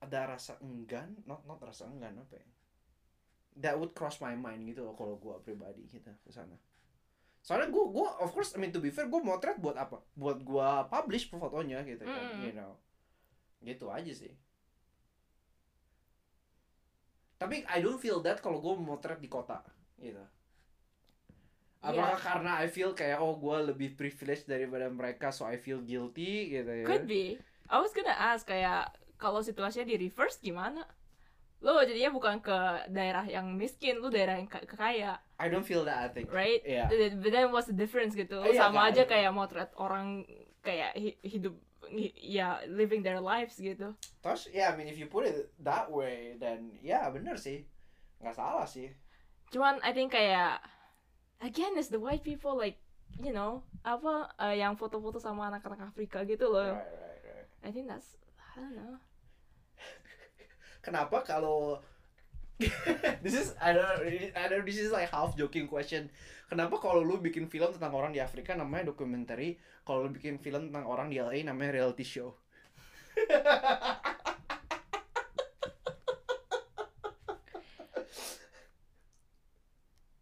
ada rasa enggan not not rasa enggan apa ya that would cross my mind gitu loh kalau gue pribadi gitu ke sana. Soalnya gue gue of course I mean to be fair gue motret buat apa buat gue publish fotonya gitu kan Mm. you know. Gitu aja sih tapi I don't feel that kalau gue motret di kota gitu apakah Yeah. karena I feel kayak oh gue lebih privileged daripada mereka so I feel guilty gitu ya Could be. I was gonna ask kayak kalau situasinya di reverse gimana? Lo jadinya bukan ke daerah yang miskin, lu daerah yang ka- kaya, I don't feel that I think right? Iya. But then what's the difference gitu? Iya, Sama kan? aja kayak motret orang kayak hi- hidup hi- ya living their lives gitu. terus ya I mean if you put it that way then ya bener sih nggak salah sih Cuman I think kayak again is the white people like you know apa eh, yang foto-foto sama anak-anak Afrika gitu loh. right, right, right. I think that's I don't know. (laughs) kenapa kalau (laughs) this is I don't I don't this is like half joking question. Kenapa kalau lu bikin film tentang orang di Afrika namanya documentary, kalau lu bikin film tentang orang di LA namanya reality show?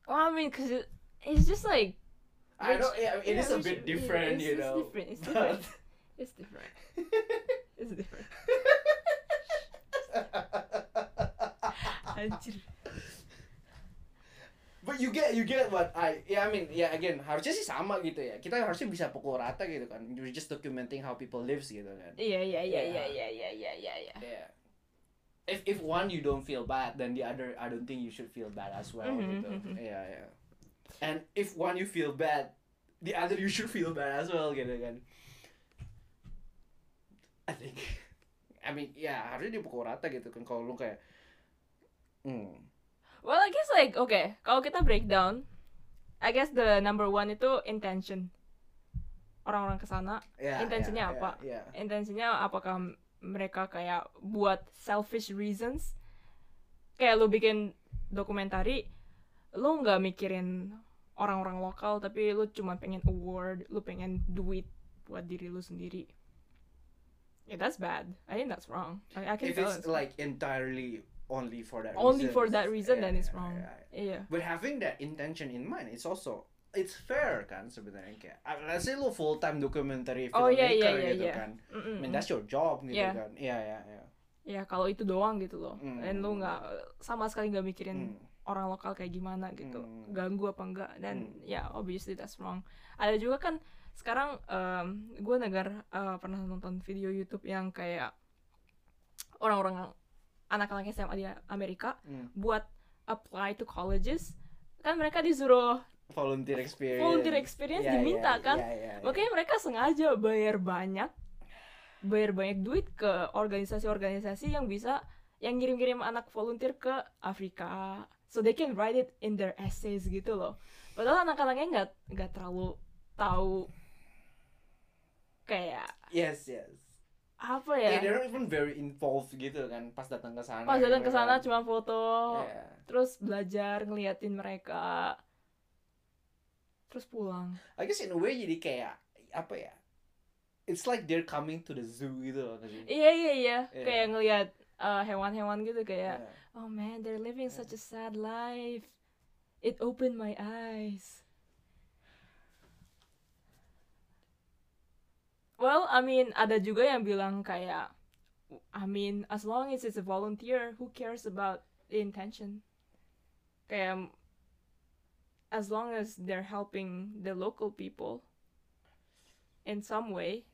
Well, I mean, cause it, it's just like I Which- know yeah, it yeah, is a bit yeah, different, it's- you it's know. different, it's but- different. (laughs) it's different. It's different. (laughs) Anjir. But you get you get what I yeah I mean yeah again harusnya sih sama gitu ya kita harusnya bisa pukul rata gitu kan you're just documenting how people lives gitu kan Iya iya iya Yeah. iya iya iya iya iya iya. yeah if if one you don't feel bad then the other I don't think you should feel bad as well Mhm, gitu mhm. yeah yeah and if one you feel bad the other you should feel bad as well gitu kan I think (laughs) I mean ya harusnya dipukul rata gitu kan kalau lu kayak Well, I guess like okay, kalau kita breakdown, I guess the number one itu intention. Orang-orang ke sana, ya Intensinya ya, apa? ya, ya. intensinya apakah mereka kayak buat selfish reasons? Kayak lu bikin dokumentari, lu nggak mikirin orang-orang lokal, tapi lu cuma pengen award, lu pengen duit buat diri lu sendiri. Yeah, that's bad. I think that's wrong. I, I can if tell it's it's like entirely only for that only reason, for that reason, yeah, then it's yeah, wrong. yeah, yeah. Iya. But having that intention in mind, it's also it's fair kan sebenarnya kayak uh, let's say lu full time documentary Oh, iya, filmmaker iya, iya, gitu iya. kan. Mm-mm. I mean that's your job gitu Yeah. kan. Iya iya iya. Ya kalau itu doang gitu loh. Mm. Dan lu nggak sama sekali nggak mikirin Hmm. orang lokal kayak gimana gitu Hmm. ganggu apa enggak dan Hmm. ya obviously that's wrong ada juga kan sekarang gue negar eh, pernah nonton video YouTube yang kayak orang-orang anak-anak SMA di Amerika Hmm. buat apply to colleges kan mereka disuruh Volunteer experience. volunteer experience Iya, diminta iya, kan iya, iya, iya. makanya mereka sengaja bayar banyak bayar banyak duit ke organisasi-organisasi yang bisa yang ngirim-ngirim anak volunteer ke Afrika so they can write it in their essays gitu loh padahal anak-anaknya nggak nggak terlalu tahu kayak Yes yes. Apa Yeah. ya they're not even very involved gitu kan pas datang ke sana. pas datang gitu ke sana kan. cuma foto Yeah. terus belajar ngeliatin mereka terus pulang I guess in a way jadi kayak apa ya? It's like they're coming to the zoo gitu loh iya iya iya Iya. kayak ngeliat uh, hewan-hewan gitu kayak Yeah. Oh man, they're living such a sad life. It opened my eyes. Well, I mean, ada juga yang bilang kayak, I mean, as long as it's a volunteer, who cares about the intention? Kayak, as long as they're helping the local people in some way.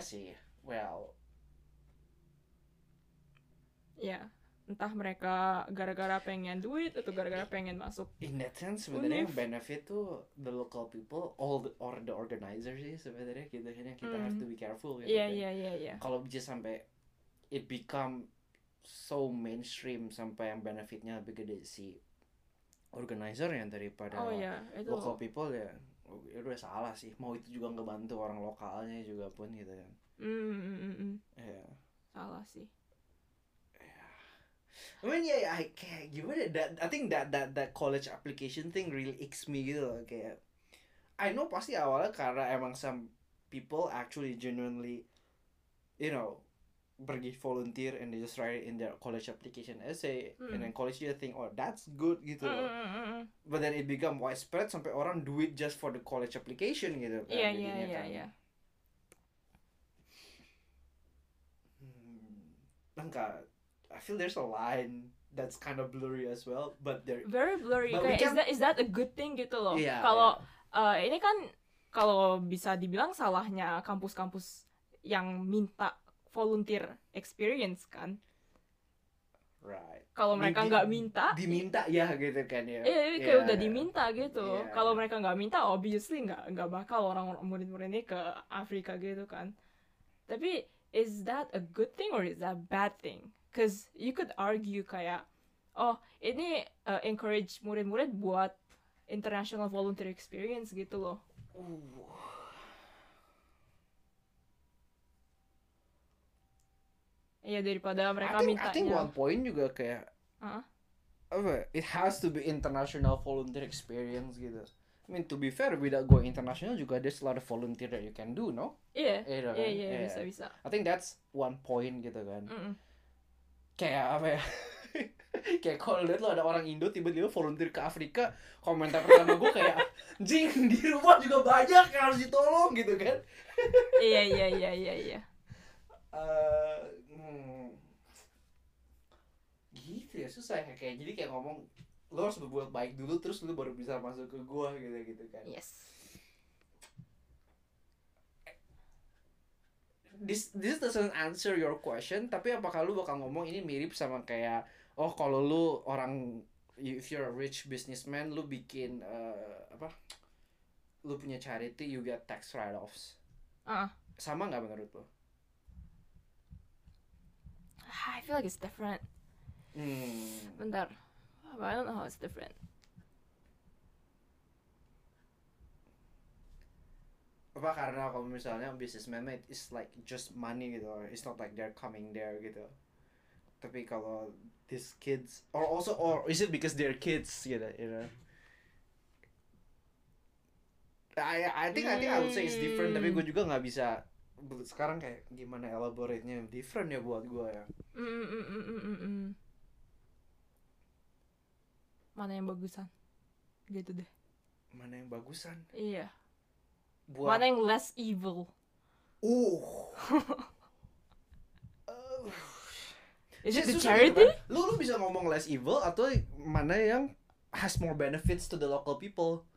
Sih. Well, Ya, entah mereka gara-gara pengen duit atau gara-gara pengen masuk in that sense sebenarnya yang benefit tuh the local people, all the or the organizers sih sebenarnya gitu kan yang kita have Hmm. to be careful gitu. Iya kan. iya iya iya. Kalau bisa sampai it become so mainstream sampai yang benefitnya lebih gede si organizer yang daripada Oh ya, itu local people ya itu udah salah sih mau itu juga ngebantu orang lokalnya juga pun gitu kan Mm, mm, mm, mm. Iya. salah sih. I mean yeah, yeah, I kayak gimana that I think that that that college application thing really icks me gitu loh kayak I know pasti awalnya karena emang some people actually genuinely you know pergi volunteer and they just write it in their college application essay and Hmm. then college dia think oh that's good gitu Mm, mm, mm, mm. but then it become widespread sampai orang do it just for the college application gitu kan iya jadinya iya kan. iya. Hmm. enggak feel there's a line that's kind of blurry as well but there very blurry kayak is that is that a good thing gitu loh? Iya, kalau eh, ini kan kalau bisa dibilang salahnya kampus-kampus yang minta volunteer experience kan? Right. Kalau Di- mereka di- nggak minta diminta ya gitu kan ya. Iya, iya, kayak Iya, udah diminta gitu. Iya, Kalau mereka nggak minta, obviously nggak nggak bakal orang murid-murid ini ke Afrika gitu kan. Tapi is that a good thing or is that a bad thing? Cause you could argue kayak, oh ini uh, encourage murid-murid buat international volunteer experience gitu loh. Uh. Iya daripada mereka I think, I think mintanya. one point juga kayak Hah? apa it has to be international volunteer experience gitu I mean to be fair without going international juga there's a lot of volunteer that you can do no Iya, Iya iya, kan? iya, Iya. bisa bisa. I think that's one point gitu kan Mm-mm. Kayak apa ya (laughs) kayak kalau lihat lo ada orang Indo tiba-tiba volunteer ke Afrika komentar pertama gue kayak jing di rumah juga banyak yang harus ditolong gitu kan (laughs) Iya, iya, iya, iya, iya. Eh, hmm, gitu ya susah ya kayak jadi kayak ngomong lo harus berbuat baik dulu terus lo baru bisa masuk ke gua gitu gitu kan Yes. This this doesn't answer your question tapi apakah lu bakal ngomong ini mirip sama kayak oh kalau lu orang if you're a rich businessman lu bikin eh, apa lu punya charity you get tax write offs Ah. sama nggak menurut lo I feel like it's different. hmm. Bentar. I don't know how it's different. Apa karena kalau misalnya businessman mah it's like just money gitu it's not like they're coming there gitu tapi kalau these kids or also or is it because they're kids gitu you know I I think I think I would say it's different tapi gue juga nggak bisa sekarang kayak gimana elaborate-nya different ya buat gue ya mm, mm, mm. Mana yang bagusan? Gitu deh. mana yang bagusan Iya. Buat Mana yang less evil? uh (laughs) Is it the charity? gitu kan. Lu lu bisa ngomong less evil atau mana yang has more benefits to the local people.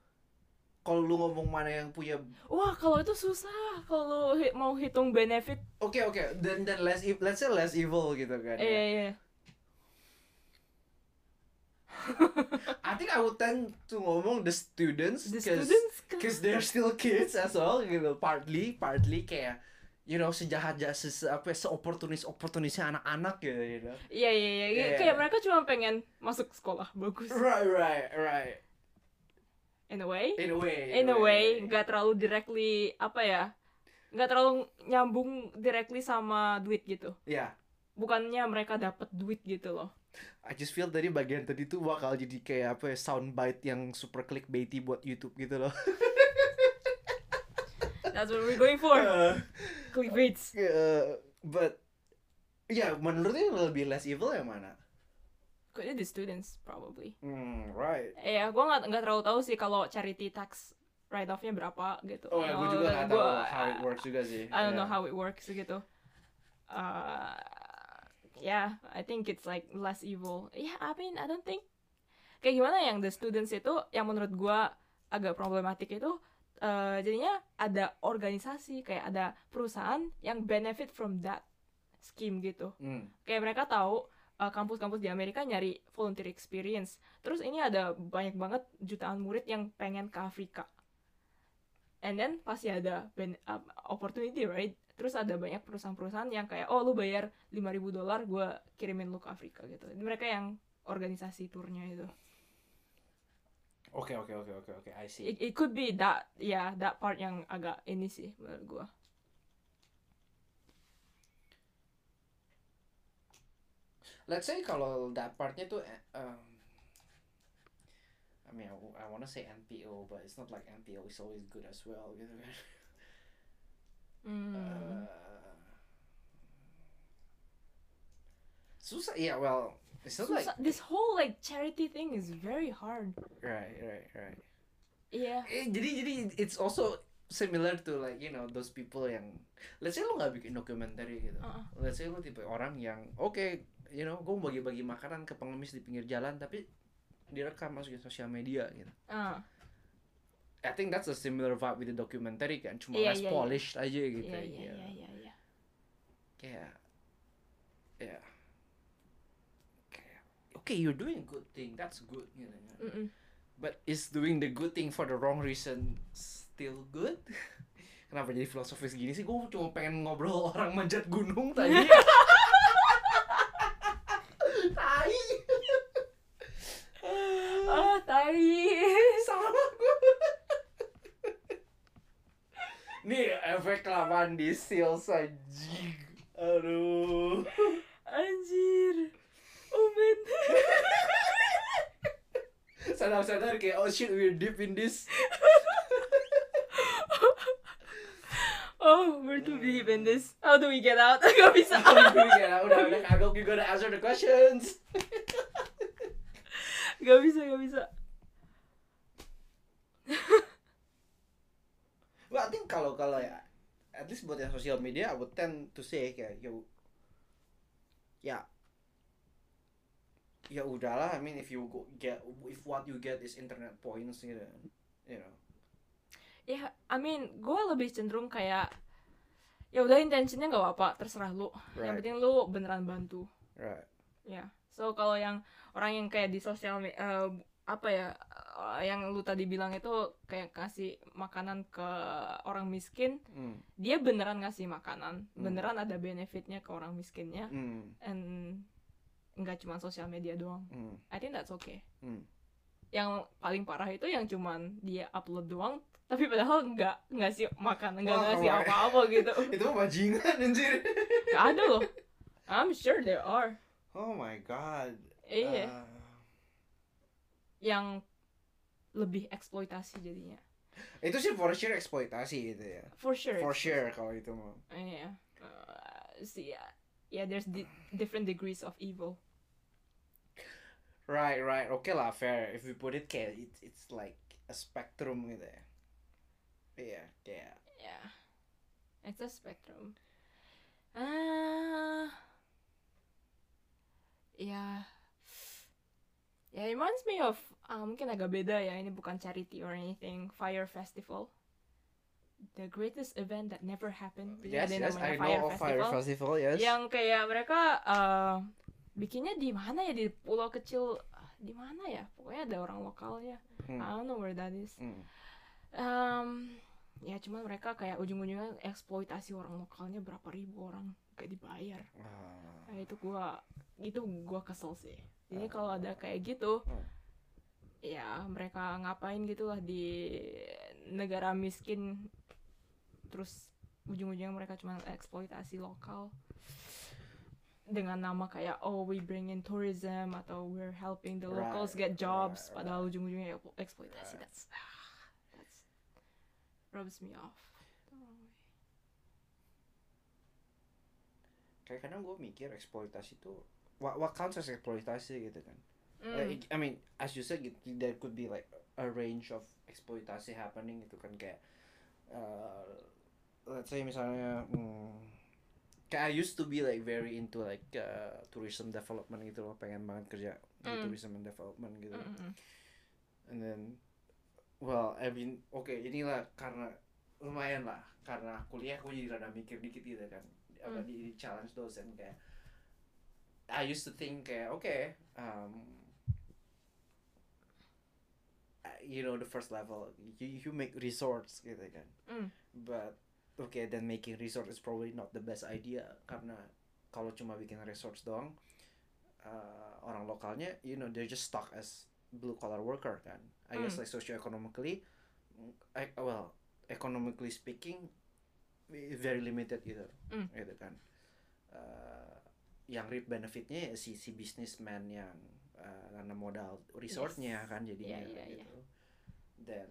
Kalau lu ngomong mana yang punya Wah, kalau itu susah. Kalau hi- mau hitung benefit. Oke oke, dan dan less ev- let's say less evil gitu kan. Iya, ya. iya. (laughs) I think I would tend to ngomong the students The 'cause- students. Cause they're still kids as well gitu. Partly, partly kayak you know sejahat jahat se apa seoportunis oportunisnya anak-anak gitu, you know. Iya, iya, iya. Iya. Kayak mereka cuma pengen masuk sekolah bagus. Right, right, right. In a way. In a way. In a way, nggak terlalu directly apa ya? Nggak terlalu nyambung directly sama duit gitu. Ya, Bukannya mereka dapat duit gitu loh. I just feel tadi bagian tadi tuh bakal jadi kayak apa ya soundbite yang super clickbaity buat YouTube gitu loh. That's what we're going for. Uh, Clickbaits. uh, but ya menurutnya yang lebih less evil yang mana? Kayaknya the students probably. Hmm, right. Eh ya, gue nggak nggak terlalu tahu sih kalau charity tax write offnya berapa gitu. Oh ya, gue juga nggak tahu how it works juga sih. I don't know Yeah. how it works gitu. Uh, yeah, I think it's like less evil. Yeah, I mean, I don't think kayak gimana yang the students itu yang menurut gua agak problematik itu eh, jadinya ada organisasi kayak ada perusahaan yang benefit from that scheme gitu. Hmm. Kayak mereka tahu eh, kampus-kampus di Amerika nyari volunteer experience. Terus ini ada banyak banget jutaan murid yang pengen ke Afrika. And then pasti ada ben- uh, opportunity, right? Terus ada banyak perusahaan-perusahaan yang kayak, oh lu bayar 5000 dolar, gue kirimin lu ke Afrika gitu. Mereka yang organisasi turnya itu. Oke oke oke oke oke, I see. It, it could be that, ya, that part yang agak ini sih menurut gue. Let's say kalau that partnya tuh eh, um, I mean I, I wanna say NPO but it's not like NPO is always good as well gitu kan. (laughs) Hmm. Uh, susah ya well it's not like Susah. This whole like charity thing is very hard. right right right. Iya. Eh, jadi jadi it's also similar to like you know those people yang let's say lu nggak bikin dokumenter gitu Uh-uh. let's say lu tipe orang yang oke you know gue bagi-bagi makanan ke pengemis di pinggir jalan tapi direkam masukin sosial media gitu Ah, I think that's a similar vibe with the documentary kan cuma Iya, less iya. polished aja gitu iya ya iya iya iya iya. kayak ya kayak okay you're doing a good thing that's good gitu kan. Mm-mm. but is doing the good thing for the wrong reason still good (laughs) kenapa jadi filosofis gini sih gue cuma pengen ngobrol (laughs) orang manjat gunung tadi (laughs) tai Ah, tai. salah gue nih efek kelamaan di anjing aduh Anjir. Oh man. (laughs) sadar-sadar kayak oh shit we're deep in this (laughs) Oh, we're too deep in this. How do we get out? (laughs) Gak bisa. ya udah udah kagok you gotta answer the questions Gak bisa, gak bisa. well I think kalau kalau ya at least buat yang sosial media I would tend to say kayak yo ya ya udahlah I mean if you go get if what you get is internet points gitu you know Ya, I mean, gue lebih cenderung kayak ya udah intensinya nggak apa-apa, terserah lu. Yang right penting lu beneran bantu. right Ya. So kalau yang orang yang kayak di sosial eh, apa ya eh, yang lu tadi bilang itu kayak kasih makanan ke orang miskin, hmm. dia beneran ngasih makanan, Hmm. beneran ada benefitnya ke orang miskinnya, Hmm. and nggak cuma sosial media doang. Hmm. I think that's okay. Hmm. Yang paling parah itu yang cuman dia upload doang, tapi padahal nggak ngasih makan, nggak ngasih apa-apa gitu. (laughs) itu mah bajingan anjir Gak ada loh. I'm sure there are. oh my god Iya. Ah. yang lebih eksploitasi jadinya. itu sih for sure eksploitasi gitu ya For sure. for sure kalau itu mah Iya. Uh, see, yeah, yeah, there's di- different degrees of evil. Right, right. okay lah, fair. If we put it kayak it's it's like a spectrum gitu ya. Iya, kayak Yeah. It's a spectrum. Ah. yeah. Yeah, it reminds me of ah, mungkin agak beda ya. Ini bukan charity or anything. Fire Festival. The greatest event that never happened. Yes, ada yes, I know of Fire Festival, yes. yang kayak mereka eh, bikinnya di mana ya? Di pulau kecil ah, di mana ya? Pokoknya ada orang lokalnya. I Hmm, don't know where that is. Hmm. Em, ya cuman mereka kayak ujung-ujungnya eksploitasi orang lokalnya berapa ribu orang gak dibayar. Ah, nah, itu gua itu gua kesel sih. Jadi kalau ada kayak gitu Hmm. ya mereka ngapain gitulah di negara miskin terus ujung-ujungnya mereka cuma eksploitasi lokal dengan nama kayak oh we bring in tourism atau we're helping the locals Right, get jobs right, padahal ujung-ujungnya eksplo- eksploitasi Right. that's that's rubs me off Kayak kadang gue mikir eksploitasi tuh what, what counts as eksploitasi gitu kan. Mm. Uh, I mean, as you said, there could be like a range of eksploitasi happening gitu kan kayak uh, let's say misalnya hmm, kayak I used to be like very into like uh, tourism development gitu loh pengen banget kerja di Mm. tourism and development gitu Mm, mm, mm. and then well I mean oke inilah karena lumayan lah karena kuliah gue jadi rada mikir dikit gitu kan apa Hmm. di, di challenge dosen kayak I used to think kayak oke um, uh, you know the first level you, you make resorts gitu kan Mm. but okay then making resort is probably not the best idea karena kalau cuma bikin resorts doang uh, orang lokalnya you know they're just stuck as blue collar worker kan I guess Mm. like socioeconomically mm, I, well economically speaking very limited gitu Mm. gitu kan Uh, yang reap benefitnya ya si si businessman yang uh, nanam modal resortnya Yes. kan jadinya Iya, iya, gitu dan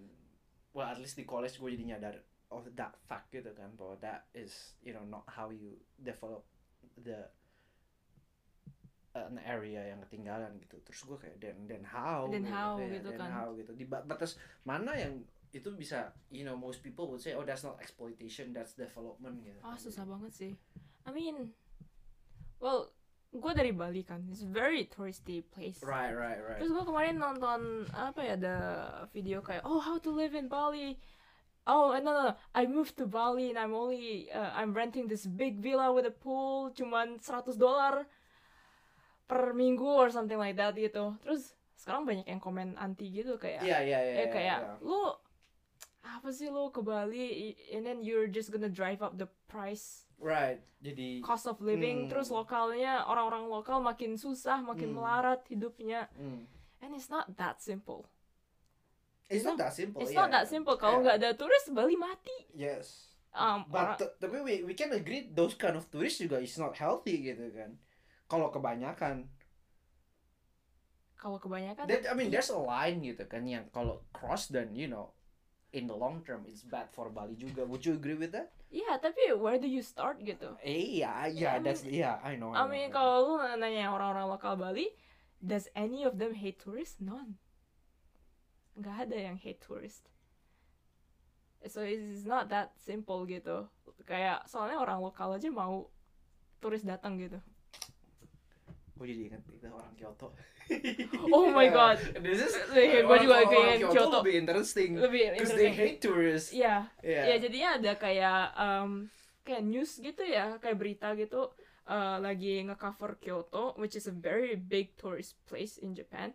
well at least di college gue jadi nyadar of that fact gitu kan bahwa that is you know not how you develop the an area yang ketinggalan gitu terus gue kayak dan dan how Then how Iya, gitu then kan. how gitu di ba- batas mana yang itu bisa you know most people would say oh that's not exploitation that's development gitu Ah susah banget sih. I mean, well, gue dari Bali kan, it's very touristy place. right right right Terus gue kemarin nonton apa ya ada video kayak oh how to live in Bali. Oh no no, no. I moved to Bali and I'm only uh, I'm renting this big villa with a pool cuman 100 dolar per minggu or something like that gitu. Terus sekarang banyak yang komen anti gitu kayak iya iya iya ya kayak iya. lu apa sih lu ke Bali and then you're just gonna drive up the price right jadi cost of living Hmm. terus lokalnya orang-orang lokal makin susah makin Hmm. melarat hidupnya hmm. and it's not that simple it's not that simple it's yeah, not that yeah. simple kalau Yeah. nggak ada turis Bali mati yes um, but orang- tapi we, we can agree those kind of tourists juga is not healthy gitu kan kalau kebanyakan kalau kebanyakan That, I mean there's a line gitu kan yang kalau cross dan you know in the long term it's bad for Bali juga would you agree with that Iya, tapi where do you start gitu? eh yeah Yeah, yeah I that's yeah I know I know, mean, kalau lu nanya orang-orang lokal Bali, does any of them hate tourists? None. Nggak ada yang hate tourist. So it's not that simple gitu. Kayak soalnya orang lokal aja mau turis datang gitu. gue jadi ingat itu orang Kyoto (laughs) Oh my Yeah. God. (laughs) this is (laughs) gua orang- juga orang keinget Kyoto, Kyoto. lebih interesting Lebih because they interesting. hate tourists Iya, yeah ya jadinya ada kayak um, kayak news gitu ya, kayak berita gitu uh, lagi ngecover Kyoto, which is a very big tourist place in Japan.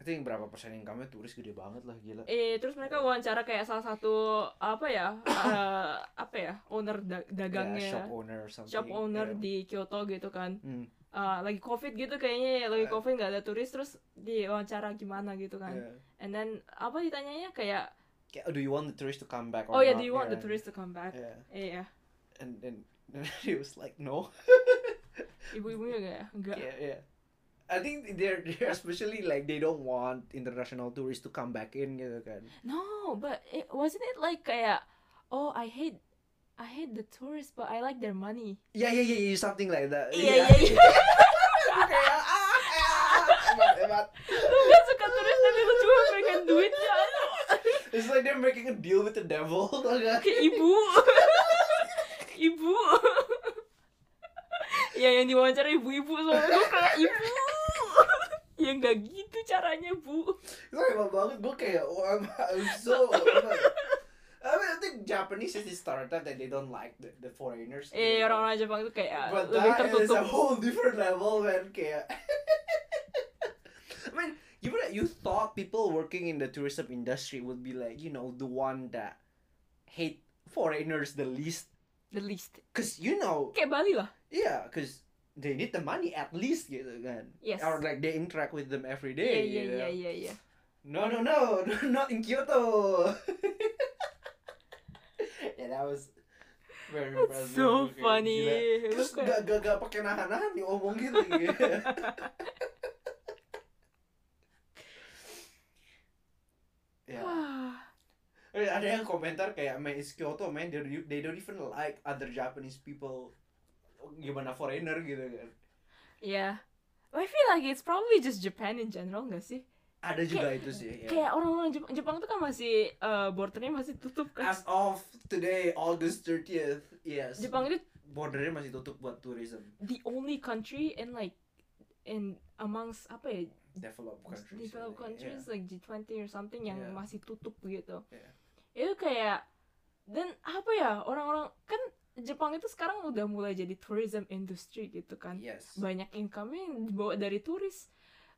I think berapa persen income-nya turis gede banget lah gila. Eh terus mereka wawancara kayak salah satu apa ya (coughs) eh, apa ya owner da- Yeah, dagangnya shop owner something shop owner yeah. di Kyoto gitu kan. Hmm, Eh, lagi covid gitu kayaknya ya, lagi Eh. covid nggak ada turis terus diwawancara gimana gitu kan. Yeah. and then apa ditanyanya kayak Kayak, do you want the tourist to come back or oh ya not? do you want the Yeah. tourist to come back? Yeah iya and then (laughs) and he was like no. Ibu-ibunya ya? Enggak yeah yeah I think they're (laughs) they're especially like they don't want international tourists to come back in gitu kan no but it, wasn't it like kayak oh I hate I hate the tourists but I like their money. Yeah yeah yeah, yeah something like that. Iya iya iya kayak ah, ah, hebat hebat lu gak suka turis tapi lu cuma pengen duitnya it's like they're making a deal with the devil (laughs) ke ibu. Ibu. (laughs) Ya yang diwawancara ibu-ibu soalnya gue kayak ibu ya nggak gitu caranya bu. Itu hebat banget gue kayak oh, I'm, I'm so I mean I think Japanese is stereotype that they don't like the, the foreigners. Eh orang-orang Jepang itu kayak But lebih that is tertutup. a whole different level man kayak (laughs) I mean you would you thought people working in the tourism industry would be like you know the one that hate foreigners the least? The least. Cause you know kayak Bali lah. Yeah cause they need the money at least gitu kan Yes. or like they interact with them every iya day iya gitu. iya iya iya no no (laughs) no not in Kyoto (laughs) yeah that was very impressive so Kayak funny gila. Terus kayak- gak, gak, gak pakai nahan-nahan nih ngomong gitu gitu. (laughs) ya. (sighs) Eh, ada yang komentar kayak man it's Kyoto man they, they don't even like other Japanese people gimana foreigner gitu kan yeah I feel like it's probably just Japan in general gak sih ada juga itu sih ya. kayak orang-orang Jepang, Jepang tuh kan masih eh, bordernya masih tutup kan as of today August 30th yes Jepang itu bordernya masih tutup buat tourism the only country in like in amongst apa ya developed countries developed yeah. countries like G20 or something yang Yeah. masih tutup gitu. Yeah. Itu kayak dan apa ya orang-orang kan Jepang itu sekarang udah mulai jadi tourism industry gitu kan. yes Banyak income yang dibawa dari turis.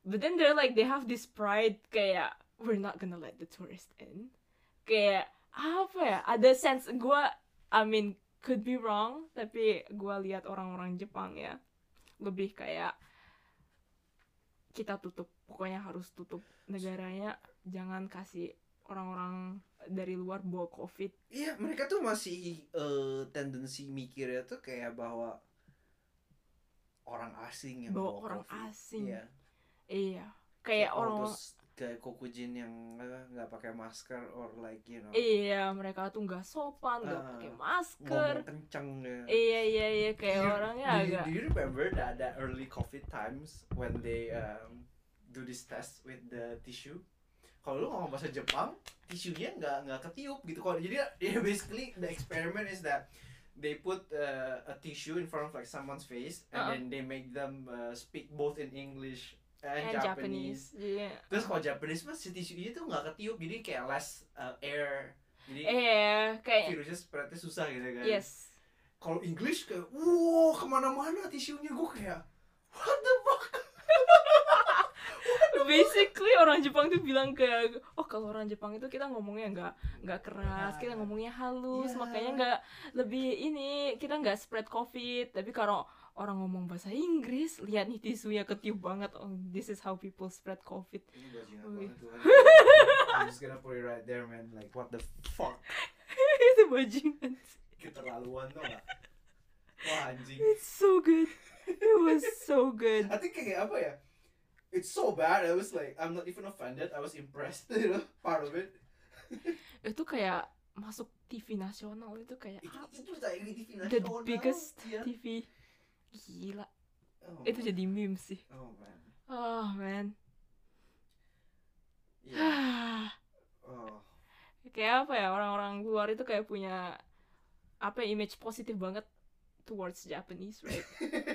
But then they're like they have this pride kayak we're not gonna let the tourist in. Kayak apa ya? Ada sense gua I mean could be wrong tapi gua lihat orang-orang Jepang ya lebih kayak kita tutup pokoknya harus tutup negaranya jangan kasih orang-orang dari luar bawa covid Iya, mereka tuh masih eh, tendensi mikirnya tuh kayak bahwa orang asing yang bawa bawa orang COVID. asing Iya. iya kayak all orang those kayak kokujin yang eh, nggak pakai masker or like you know iya mereka tuh nggak sopan nggak Ah, pakai masker ngomong kenceng ya. iya iya iya kayak Do orangnya you, agak do you remember that that early COVID times when they um, do this test with the tissue kalau lu ngomong bahasa Jepang tisunya nggak nggak ketiup gitu kalau jadi ya basically the experiment is that they put uh, a tissue in front of like someone's face and Uh-uh. then they make them uh, speak both in English and, and Japanese. Japanese Iya. terus kalau Japanese mah si tisunya tuh nggak ketiup jadi kayak less uh, air jadi eh kayak virusnya spreadnya susah gitu kan yes kalau English kayak wow ke mana-mana tisunya gue kayak what the fuck (laughs) basically orang Jepang tuh bilang kayak oh kalau orang Jepang itu kita ngomongnya nggak nggak keras kita ngomongnya halus Iya. makanya nggak lebih ini kita nggak spread covid. Tapi kalau orang ngomong bahasa Inggris lihat nih tisunya ketiup banget oh this is how people spread covid. Ini banget. (laughs) I'm just gonna put it right there man. Like what the fuck? (laughs) Itu bajingan keterlaluan tuh gak (laughs) wah anjing. It's so good. It was so good. I think kayak apa ya it's so bad. I was like I'm not even offended. I was impressed (laughs) you know part of it. (laughs) Itu kayak masuk TV nasional. Itu kayak itu apa? itu TV the nasional. biggest Iya. TV gila. Oh, itu jadi meme sih. Oh man. Oh man. Yeah. (sighs) oh. Kayak apa ya orang-orang luar itu kayak punya apa ya, image positif banget towards Japanese right?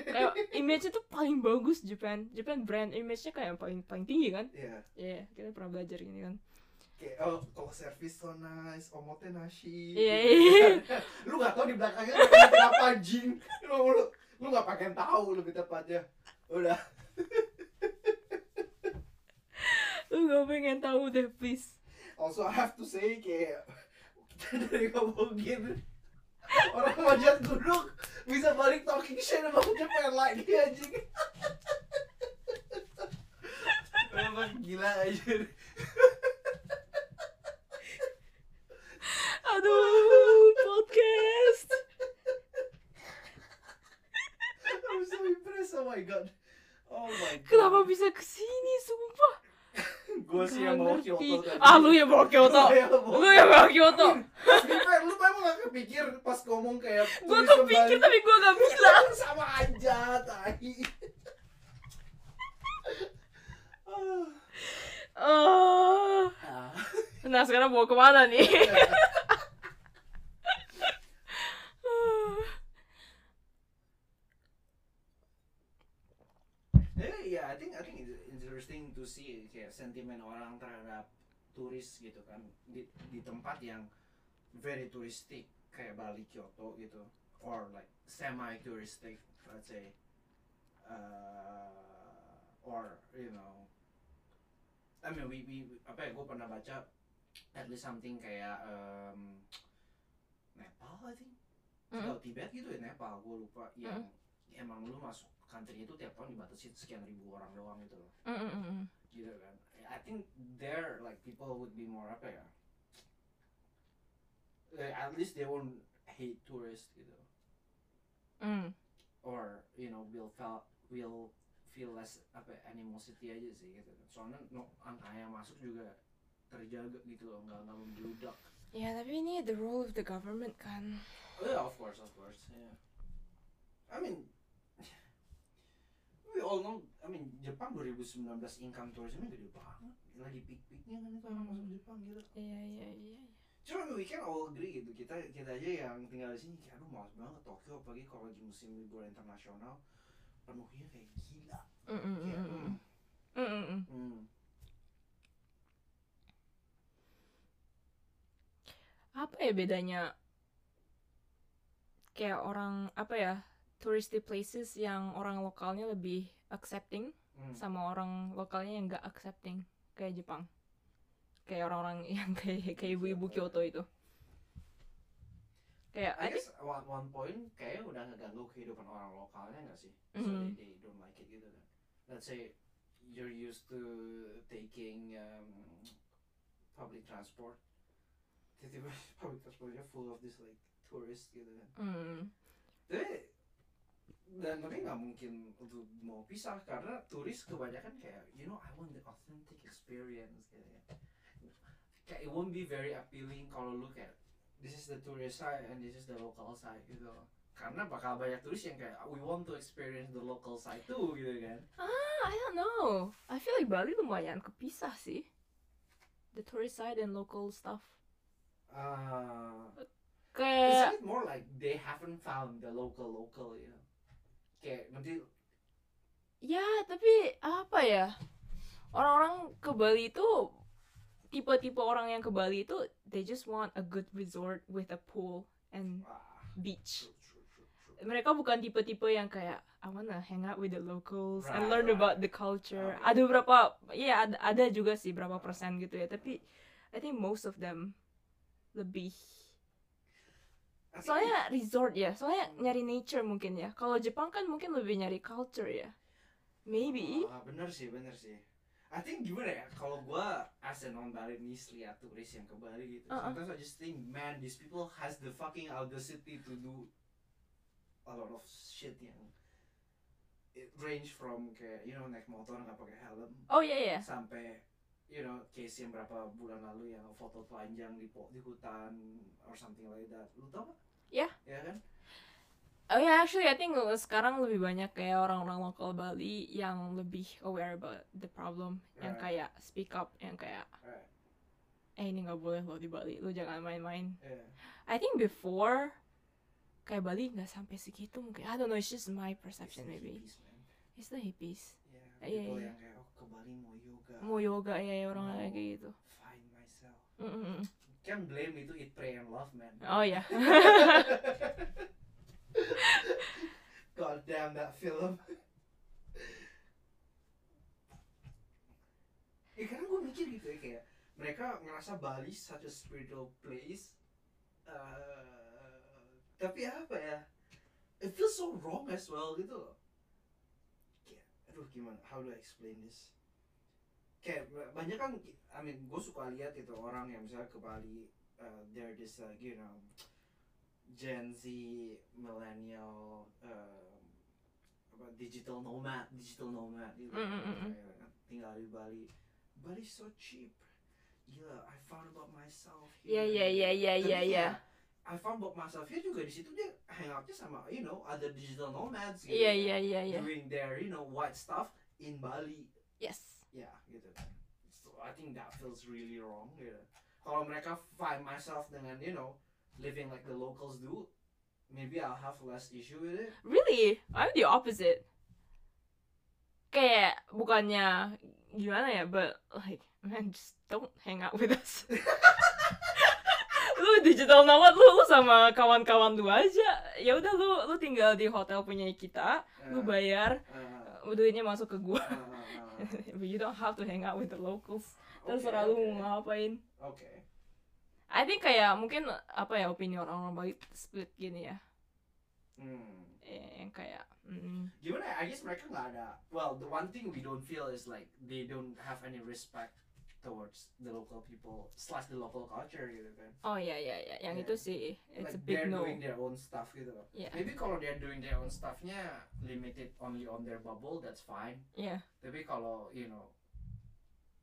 Kayak image itu paling bagus Japan. Japan brand image-nya kayak paling paling tinggi kan? Yeah Iya kita pernah belajar ini kan. Kayak oh kalau service so nice omote nashi Iya, gitu iya. kan. lu nggak tahu di belakangnya ada apa anjing lu lu lu nggak pakai tahu lebih tepatnya. Udah. Lu gak pengen tahu deh please. Also I have to say kayak (laughs) kita dari ngomongin. Orang manjat gunung bisa balik talking shit about Japan lagi anjing. Emang gila aja aduh podcast. I'm so impressed. Oh my god. Oh my god. kenapa bisa ke sini sumpah gue sih yang mau. Kyoto tadi. Ah lu yang bawa Kyoto. Lu yang bawa- lu Kyoto. Fair, lu memang gak kepikir pas ngomong kayak gue kepikir tapi gue gak bilang. (laughs) Sama aja tai. Oh Ah. nah sekarang bawa ke mana nih (laughs) Eh, ya, I think I think it's to see kayak sentimen orang terhadap turis gitu kan. Di di tempat yang very touristic kayak Bali, Kyoto gitu, or like semi touristic, let's say, uh, or you know, I mean we we apa ya gue pernah baca at least something kayak um, Nepal I think. Mm. atau Tibet gitu ya Nepal gue lupa yang emang lu masuk country itu tiap tahun dibatasi sekian ribu orang doang gitu loh. Mm, mm, mm. gitu kan. I think there like people would be more apa ya? Eh, at least they won't hate tourists gitu. Mm. or you know will feel will feel less apa ya, animosity aja sih gitu soalnya no, angka yang masuk juga terjaga gitu loh nggak nggak membludak Ya tapi ini the role of the government kan. oh yeah of course of course yeah. I mean we all know I mean Jepang 2019 income tourismnya gede banget lagi peak-peaknya kan itu orang masuk Jepang gitu Iya iya iya. cuma we can all agree gitu kita kita aja yang tinggal di sini kayak aduh malas banget Tokyo apalagi kalau lagi musim libur internasional penuhnya kayak gila Mm, mm, mm, kayak mm, hmm, mm, mm, mm. hmm. Apa ya bedanya? Kayak orang apa ya? Touristy places yang orang lokalnya lebih accepting hmm. sama orang lokalnya yang nggak accepting kayak Jepang. Kayak orang-orang (laughs) yang kayak kayak ibu-ibu Kyoto itu. Kayak I guess one, one point kayaknya udah ngeganggu kehidupan orang lokalnya nggak sih? So Mhm. they, they don't like it gitu kan. Let's say you're used to taking um, public transport. Tiba-tiba (laughs) public transportnya full of this like tourists gitu kan. mm, Tapi dan tapi nggak mungkin untuk mau pisah karena turis kebanyakan kayak you know I want the authentic experience gitu ya. Kayak it won't be very appealing kalau lu kayak this is the tourist side and this is the local side gitu. Karena bakal banyak turis yang kayak we want to experience the local side too gitu kan. ah, I don't know. I feel like Bali lumayan kepisah sih. the tourist side and local stuff. Uh, Kayak isn't it more like they haven't found the local local, you know? Kayak nanti ya tapi apa ya orang-orang ke Bali itu tipe-tipe orang yang ke Bali itu they just want a good resort with a pool and beach. Mereka bukan tipe-tipe yang kayak I wanna hang out with the locals and learn right. about the culture. Ada berapa ya ada, ada juga sih berapa persen gitu ya tapi I think most of them lebih soalnya resort ya soalnya nyari nature mungkin ya kalau Jepang kan mungkin lebih nyari culture ya maybe Ah, bener sih, bener sih. I think gimana ya, kalau gua as a non Balinese lihat turis yang ke Bali gitu, Uh-uh. sometimes I just think, man, these people has the fucking audacity to do a lot of shit yang it range from kayak you know naik motor nggak pakai helm oh iya ya sampai you know case yang berapa bulan lalu yang foto telanjang di di hutan or something like that. Lu tau gak? Ya. Ya kan? oh ya actually I think sekarang lebih banyak kayak orang-orang lokal Bali yang lebih aware about the problem yang Right. kayak speak up yang kayak Right. eh ini nggak boleh lo di Bali lo jangan main-main Yeah. I think before kayak Bali nggak sampai segitu mungkin I don't know it's just my perception It's maybe hippies, man. it's the hippies Yeah, Iya, people iya. yang kayak oh ke Bali mau yoga. mau yoga ya, ya orang Mau kayak gitu Find myself. Mm-mm. Can blame itu eat pray and love man. oh (laughs) ya God damn that film. ya karena gue mikir gitu ya kayak mereka ngerasa Bali such a spiritual place. eh, tapi apa ya? It feels so wrong as well gitu loh. Kayak, aduh gimana? How do I explain this? Kayak ba- banyak kan, I mean, gue suka lihat itu orang yang misalnya ke Bali, uh, they're this like you know Gen Z, millennial, um, apa digital nomad, digital nomad gitu. Mm, mm, mm, mm. Kayak tinggal di Bali. Bali so cheap. Gila, I found about myself here. ya ya ya Tapi ya ya kayak, I found about myself here juga di situ dia hangoutnya sama you know other digital nomads gitu. iya kan. iya iya iya Doing their you know white stuff in Bali. yes Ya gitu kan. So I think that feels really wrong gitu. Kalau mereka find myself dengan you know living like the locals do, maybe I'll have less issue with it. Really? I'm the opposite. Kayak bukannya gimana ya, but like man just don't hang out with us. (laughs) lu digital nomad lu lu sama kawan-kawan lu aja. Ya udah lu lu tinggal di hotel punya kita, lu Uh, bayar, uh, uh, duitnya masuk ke gua. uh, uh, uh, But you don't have to hang out with the locals. okay, Terserah lu okay. mau ngapain. Okay. I think kayak mungkin apa ya opini orang-orang Bali split gini ya. Hmm. Eh, yang kayak mm, Gimana ya? I guess mereka nggak ada. Well, the one thing we don't feel is like they don't have any respect towards the local people slash the local culture gitu kan. oh ya ya ya, yang Yeah. itu sih it's like a big they're no. doing their own stuff gitu loh. Yeah. Maybe kalau they're doing their own stuffnya limited only on their bubble, that's fine. Yeah. Tapi kalau you know,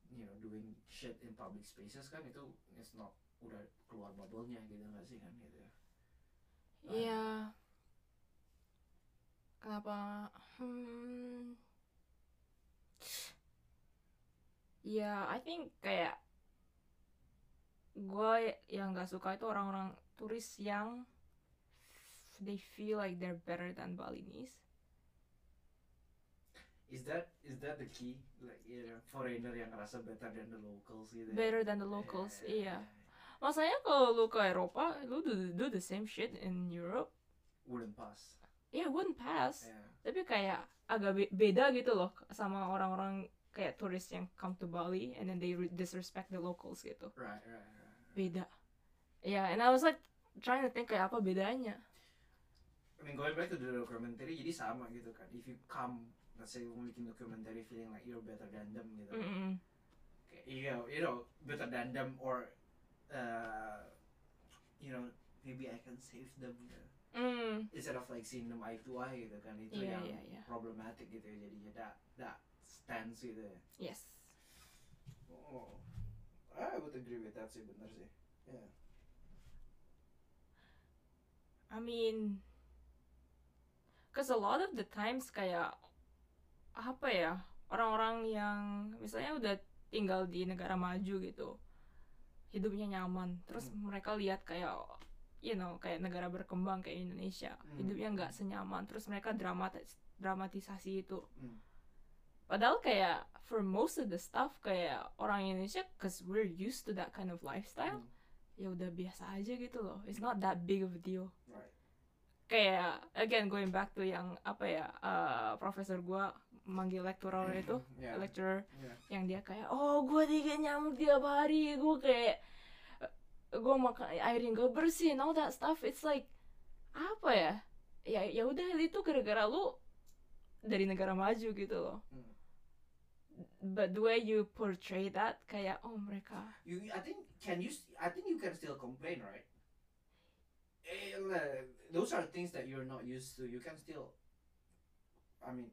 you know doing shit in public spaces kan itu is not udah keluar bubble-nya gitu nggak sih kan gitu. Iya. Kenapa? Hmm. Ya, I think kayak gue yang gak suka itu orang-orang turis yang they feel like they're better than Balinese. Is that is that the key? Like you know, foreigner yang ngerasa better than the locals gitu. ya? Better than the locals, Yeah. iya. Masanya kalau lu ke Eropa, lu do, do the same shit in Europe, Wouldn't pass. ya wouldn't pass. Yeah. tapi kayak agak be- beda gitu loh sama orang-orang kayak turis yang come to Bali and then they re- disrespect the locals gitu Right, right, right. right. beda ya yeah, and I was like trying to think kayak apa bedanya I mean going back to the documentary jadi sama gitu kan. If you come let's say mau bikin documentary feeling like you're better than them gitu. Mm-mm. Kayak, you know, you know better than them or uh, you know maybe I can save them gitu. Mm. instead of like seeing them eye to eye gitu kan itu Iya, yang iya, iya. problematic gitu ya jadinya that that stance gitu ya. yes Oh, I would agree with that sih bener sih. Yeah. I mean cause a lot of the times kayak apa ya orang-orang yang misalnya udah tinggal di negara maju gitu hidupnya nyaman terus Hmm. mereka lihat kayak you know kayak negara berkembang kayak Indonesia Hmm. hidupnya nggak senyaman terus mereka dramatis dramatisasi itu Hmm. Padahal kayak for most of the stuff kayak orang Indonesia cause we're used to that kind of lifestyle Hmm. ya udah biasa aja gitu loh it's not that big of a deal Right. kayak again going back to yang apa ya uh, profesor gua manggil lecturer itu Yeah. lecturer Yeah. yang dia kayak oh gue digigit nyamuk tiap hari gue kayak gue makan air yang gak bersih and all that stuff it's like apa ya ya ya udah itu gara-gara lu dari negara maju gitu loh Hmm. But the way you portray that kayak oh mereka You, I think can you? I think you can still complain, right? Eh, uh, those are things that you're not used to. You can still, I mean,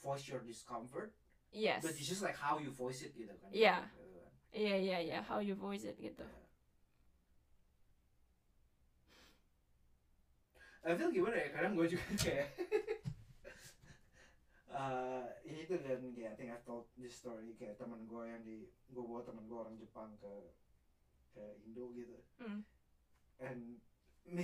voice your discomfort, yes but it's just like how you voice it, gitu kan? Yeah. Kan. iya iya iya how you voice it gitu Yeah. I feel gimana ya? Kadang gue juga kayak. Uh, ini tuh dan kayak I think I've told this story kayak teman gue yang di gue bawa teman gue orang Jepang ke ke Indo gitu. Hmm. and (laughs)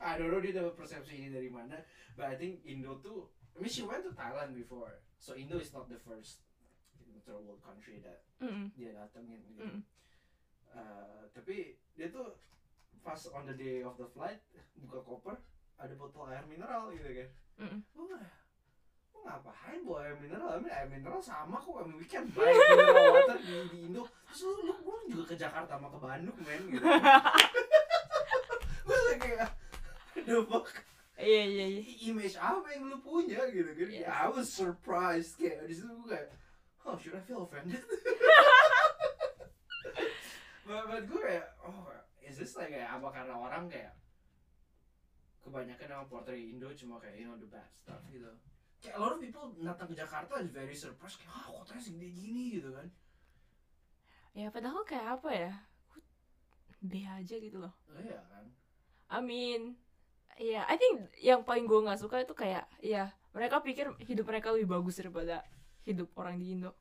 I don't know dia dapat persepsi ini dari mana but I think Indo tuh I mean she went to Thailand before so Indo is not the first third world country that Mm-mm. dia datengin gitu Mm. Uh, tapi dia tuh pas on the day of the flight buka koper ada botol air mineral gitu kan Mm-mm. Wah, ngapain bawa air mineral? Air mineral sama kok. I mean, we can buy mineral water di, di Indo. Terus lu, lu, juga ke Jakarta sama ke Bandung, men. Gitu. Gue kayak, the fuck? iya iya iya Image apa yang lu punya gitu kan? Yes. I was surprised. Kayak, di situ gue kayak, oh, should I feel offended? but, but gue kayak, oh, is this like kayak apa karena orang kayak kebanyakan yang portray Indo cuma kayak you know the bad stuff gitu kayak a lot of people datang ke Jakarta is very surprised kayak ah kotanya segede gini gitu kan. Ya padahal kayak apa ya? B aja gitu loh. Oh, iya kan. I mean, ya, I think yang paling gue nggak suka itu kayak, ya, mereka pikir hidup mereka lebih bagus daripada hidup orang di Indo.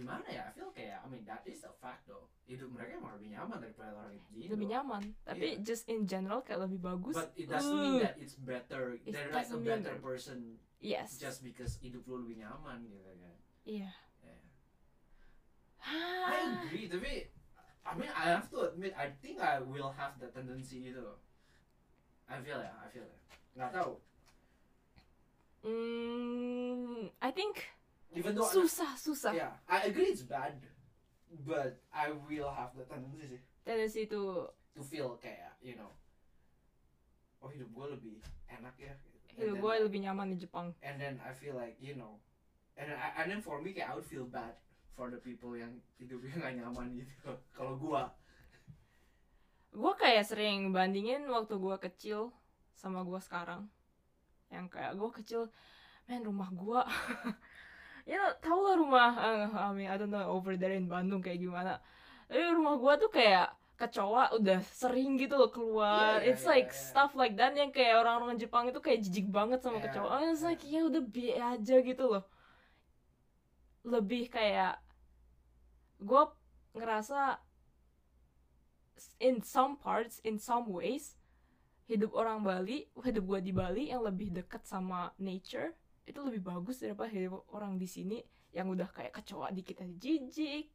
Gimana ya I feel kayak I mean that is a fact though hidup mereka emang lebih nyaman daripada orang di Indo Lebih nyaman, tapi Iya. just in general kayak lebih bagus. but it doesn't mean Uh, that it's better It they're like a mean better that- person Yes. just because hidup lu lebih nyaman gitu kan Iya. Yeah. I agree, tapi I mean I have to admit I think I will have that tendency gitu. I feel ya, I feel ya. Nggak tahu. Hmm, I think Even though susah, susah. yeah, I agree it's bad, but I will have the tendency sih Tendency itu to feel kayak you know, oh hidup gue lebih enak ya. gitu. Hidup gue lebih nyaman di Jepang. And then I feel like you know, and then, I- and then for me kayak I would feel bad for the people yang hidupnya nggak nyaman gitu. (laughs) Kalau gua, Gue kayak sering bandingin waktu gue kecil sama gue sekarang. Yang kayak gue kecil, men rumah gue, (laughs) ya tau lah rumah, eh, I mean I don't know over there in Bandung kayak gimana. Tapi rumah gue tuh kayak kecoa udah sering gitu loh keluar. Iya, iya, It's iya, like iya. stuff like that yang kayak orang-orang Jepang itu kayak jijik banget sama Iya, kecoa. It's iya. like ya udah bi aja gitu loh. Lebih kayak gue ngerasa in some parts, in some ways, hidup orang Bali, hidup gua di Bali yang lebih dekat sama nature itu lebih bagus daripada hidup orang di sini yang udah kayak kecoa dikit aja jijik.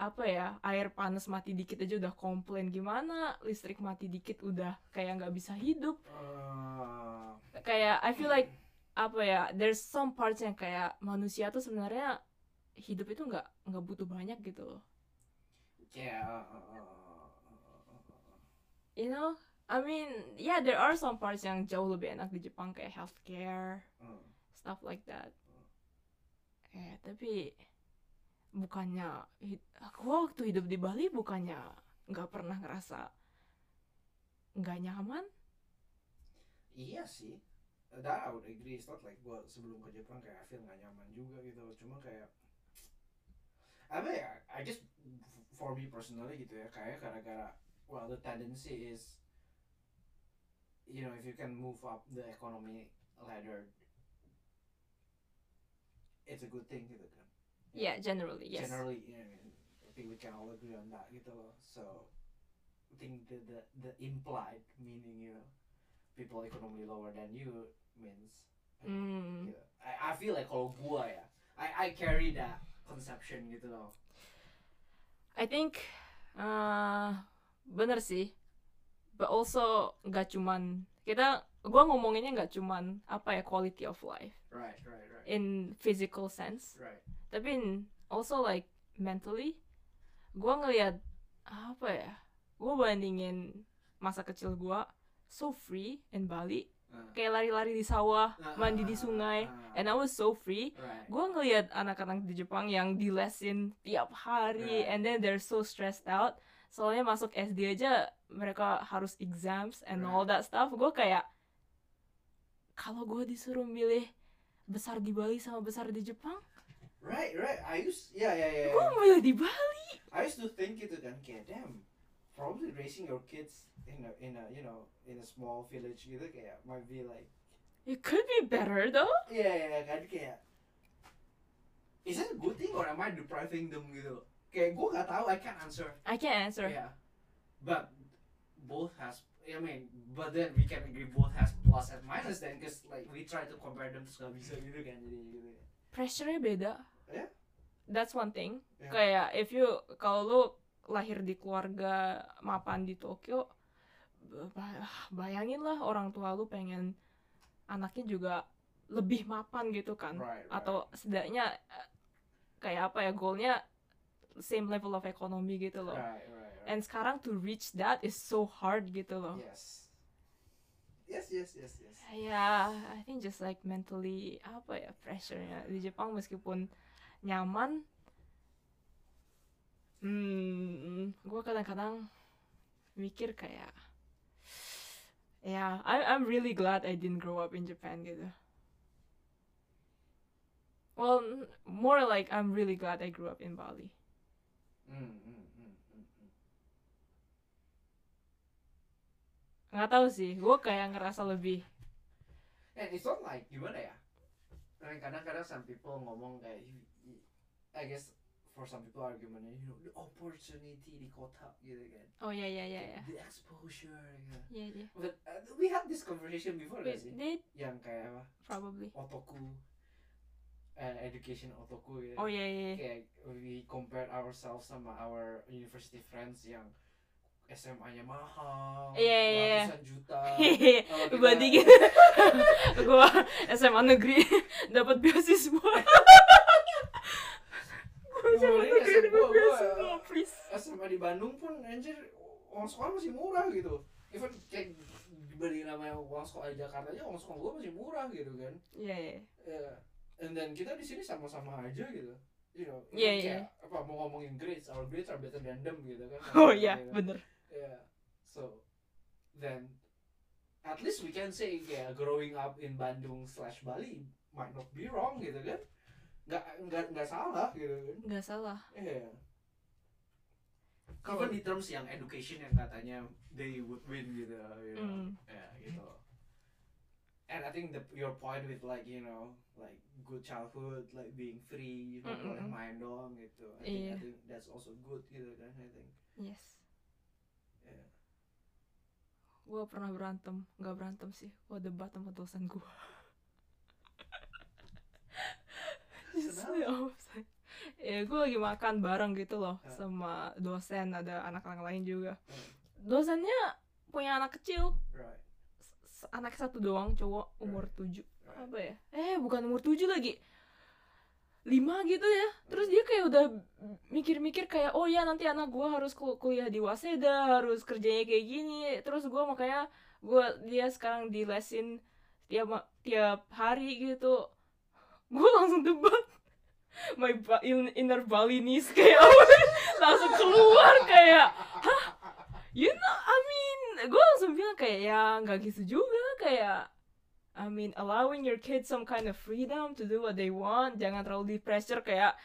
Apa ya, air panas mati dikit aja udah komplain gimana, listrik mati dikit udah kayak nggak bisa hidup. uh, Kayak I feel like apa ya, there's some parts yang kayak manusia tuh sebenarnya hidup itu nggak nggak butuh banyak gitu loh. uh, uh, uh, uh, you know I mean yeah there are some parts yang jauh lebih enak di Jepang kayak healthcare uh. Stuff like that eh tapi bukannya aku waktu hidup di Bali bukannya nggak pernah ngerasa nggak nyaman Iya sih. That I would agree. It's not like gua sebelum ke Jepang kayak I feel nggak nyaman juga gitu. Cuma kayak apa ya? I just for me personally gitu ya. Kayak gara-gara well the tendency is you know if you can move up the economy ladder it's a good thing gitu kan. yeah generally yes generally yeah, I think we can all agree on that gitu loh so I think the the the implied meaning you know people economically lower than you means Hmm. gitu. I I feel like kalau gua ya I I carry that conception gitu loh I think uh, bener sih but also nggak cuman kita gua ngomonginnya nggak cuman apa ya quality of life right right right. in physical sense. Right. Tapi in also like mentally gua ngelihat apa ya gua bandingin masa kecil gua so free in Bali. Uh, kayak lari-lari di sawah ah, mandi di sungai ah, and I was so free. Right. Gue ngelihat anak-anak di Jepang yang di lesin tiap hari Right. and then they're so stressed out. Soalnya masuk SD aja mereka harus exams and all Right. that stuff. Gue kayak kalau gue disuruh milih besar di Bali sama besar di Jepang right right I used yeah yeah yeah, gue yeah. milih di Bali I used to think gitu kan kayak damn probably raising your kids in a in a you know in a small village gitu kayak might be like it could be better though Iya yeah, kan kayak Is that a good thing or am I depriving them gitu? Kayak gue gak tahu, I can't answer. I can't answer Yeah, but both has. I mean, but then we can agree both has plus and minus then, cause like we try to compare them gak bisa gitu kan jadi gitu. pressure-nya beda Yeah. that's one thing Yeah. kayak if you kalau lu lahir di keluarga mapan di Tokyo ba- bayangin lah orang tua lu pengen anaknya juga lebih mapan gitu kan Right, right. atau setidaknya eh, kayak apa ya goalnya same level of economy gitu loh right, right. And sekarang to reach that is so hard gitu loh yes. Yes, yes, yes, yes. ya I think just like mentally apa ya pressure-nya di Jepang meskipun nyaman hmm gue kadang-kadang mikir kayak ya I I'm really glad I didn't grow up in Japan gitu well more like I'm really glad I grew up in Bali Mm, mm, mm, mm, mm. Nggak tahu sih gue kayak ngerasa lebih And it's not like gimana ya? Kadang-kadang some people ngomong kayak, "You- you- I guess for some people argumentnya, you know, the opportunity di kota gitu kan, oh ya ya ya ya the exposure gitu. ya ya But uh, we had this conversation before gak sih? did Yang kayak apa? probably Otoku, uh, education otoku gitu. oh ya ya ya. Kayak we compared ourselves sama our university friends yang SMA-nya mahal, Iya, iya, iya. ratusan juta. Hehehe, (laughs) Kalau kita- bandingin (laughs) (laughs) gua SMA negeri dapat beasiswa. Gua SMA negeri dapat beasiswa please. SMA di Bandung pun anjir uang sekolah masih murah gitu. Even kayak dibanding namanya uang sekolah di Jakarta aja uang sekolah gua masih murah gitu kan. Iya iya. Ya and then kita di sini sama-sama aja gitu. You know Iya, iya. kayak apa mau ngomongin grades our grades are better than them gitu kan. Oh iya Gitu. bener yeah so then at least we can say kayak growing up in Bandung slash Bali might not be wrong gitu kan nggak nggak nggak salah gitu kan nggak salah Iya. Kalau- Even di terms yang education yang katanya they would win gitu, you know. Mm. Ya, gitu. And I think the your point with like you know like good childhood like being free, you know, Mm, mm, main doang gitu. I think, I Iya. think that's also good gitu kan. I think. yes Yeah. Gua pernah berantem nggak berantem sih. Gua debat sama dosen Kenapa? outside. ya gue lagi makan bareng gitu loh sama dosen. Ada anak-anak lain juga. Dosennya punya anak kecil. Anak satu doang cowok umur tujuh. Right. apa ya? Eh bukan umur tujuh lagi lima gitu ya. Terus dia kayak udah mikir-mikir kayak oh ya nanti anak gua harus kul- kuliah di Waseda harus kerjanya kayak gini. Terus gua makanya gua dia sekarang di lesin tiap tiap hari gitu. Gua langsung debat my ba- in- inner Balinese kayak langsung keluar kayak hah? You know I mean. Gue langsung bilang kayak ya nggak gitu juga. Kayak I mean allowing your kids some kind of freedom to do what they want. Jangan terlalu di pressure kayak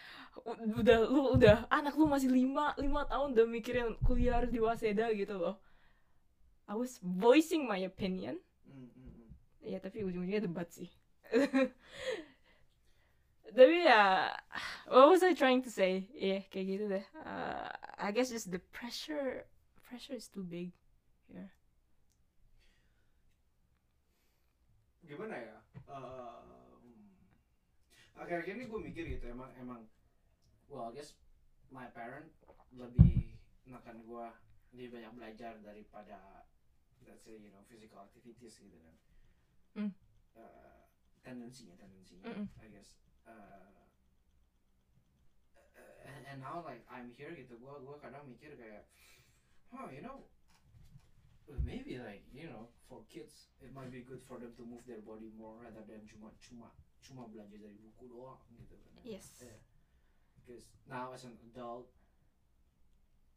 udah lu udah anak lu masih lima lima tahun udah mikirin kuliah harus di Waseda gitu loh. I was voicing my opinion. Mm, mm, mm. ya tapi ujung-ujungnya debat sih. (laughs) Tapi ya what was I trying to say? Iya kayak gitu deh. Uh, I guess just the pressure pressure is too big here gimana ya Ehm, akhir-akhir ini gue mikir gitu emang emang well I guess my parent lebih menekan gue dia banyak belajar daripada let's say you know physical activities gitu kan Hmm. Eh, tendensinya tendensinya Mm-mm. I guess Eh, and, and now like I'm here gitu gue gue kadang mikir kayak oh you know maybe like you know for kids it might be good for them to move their body more rather than cuma cuma cuma belajar dari buku doang gitu kan. Yes. Yeah. because now as an adult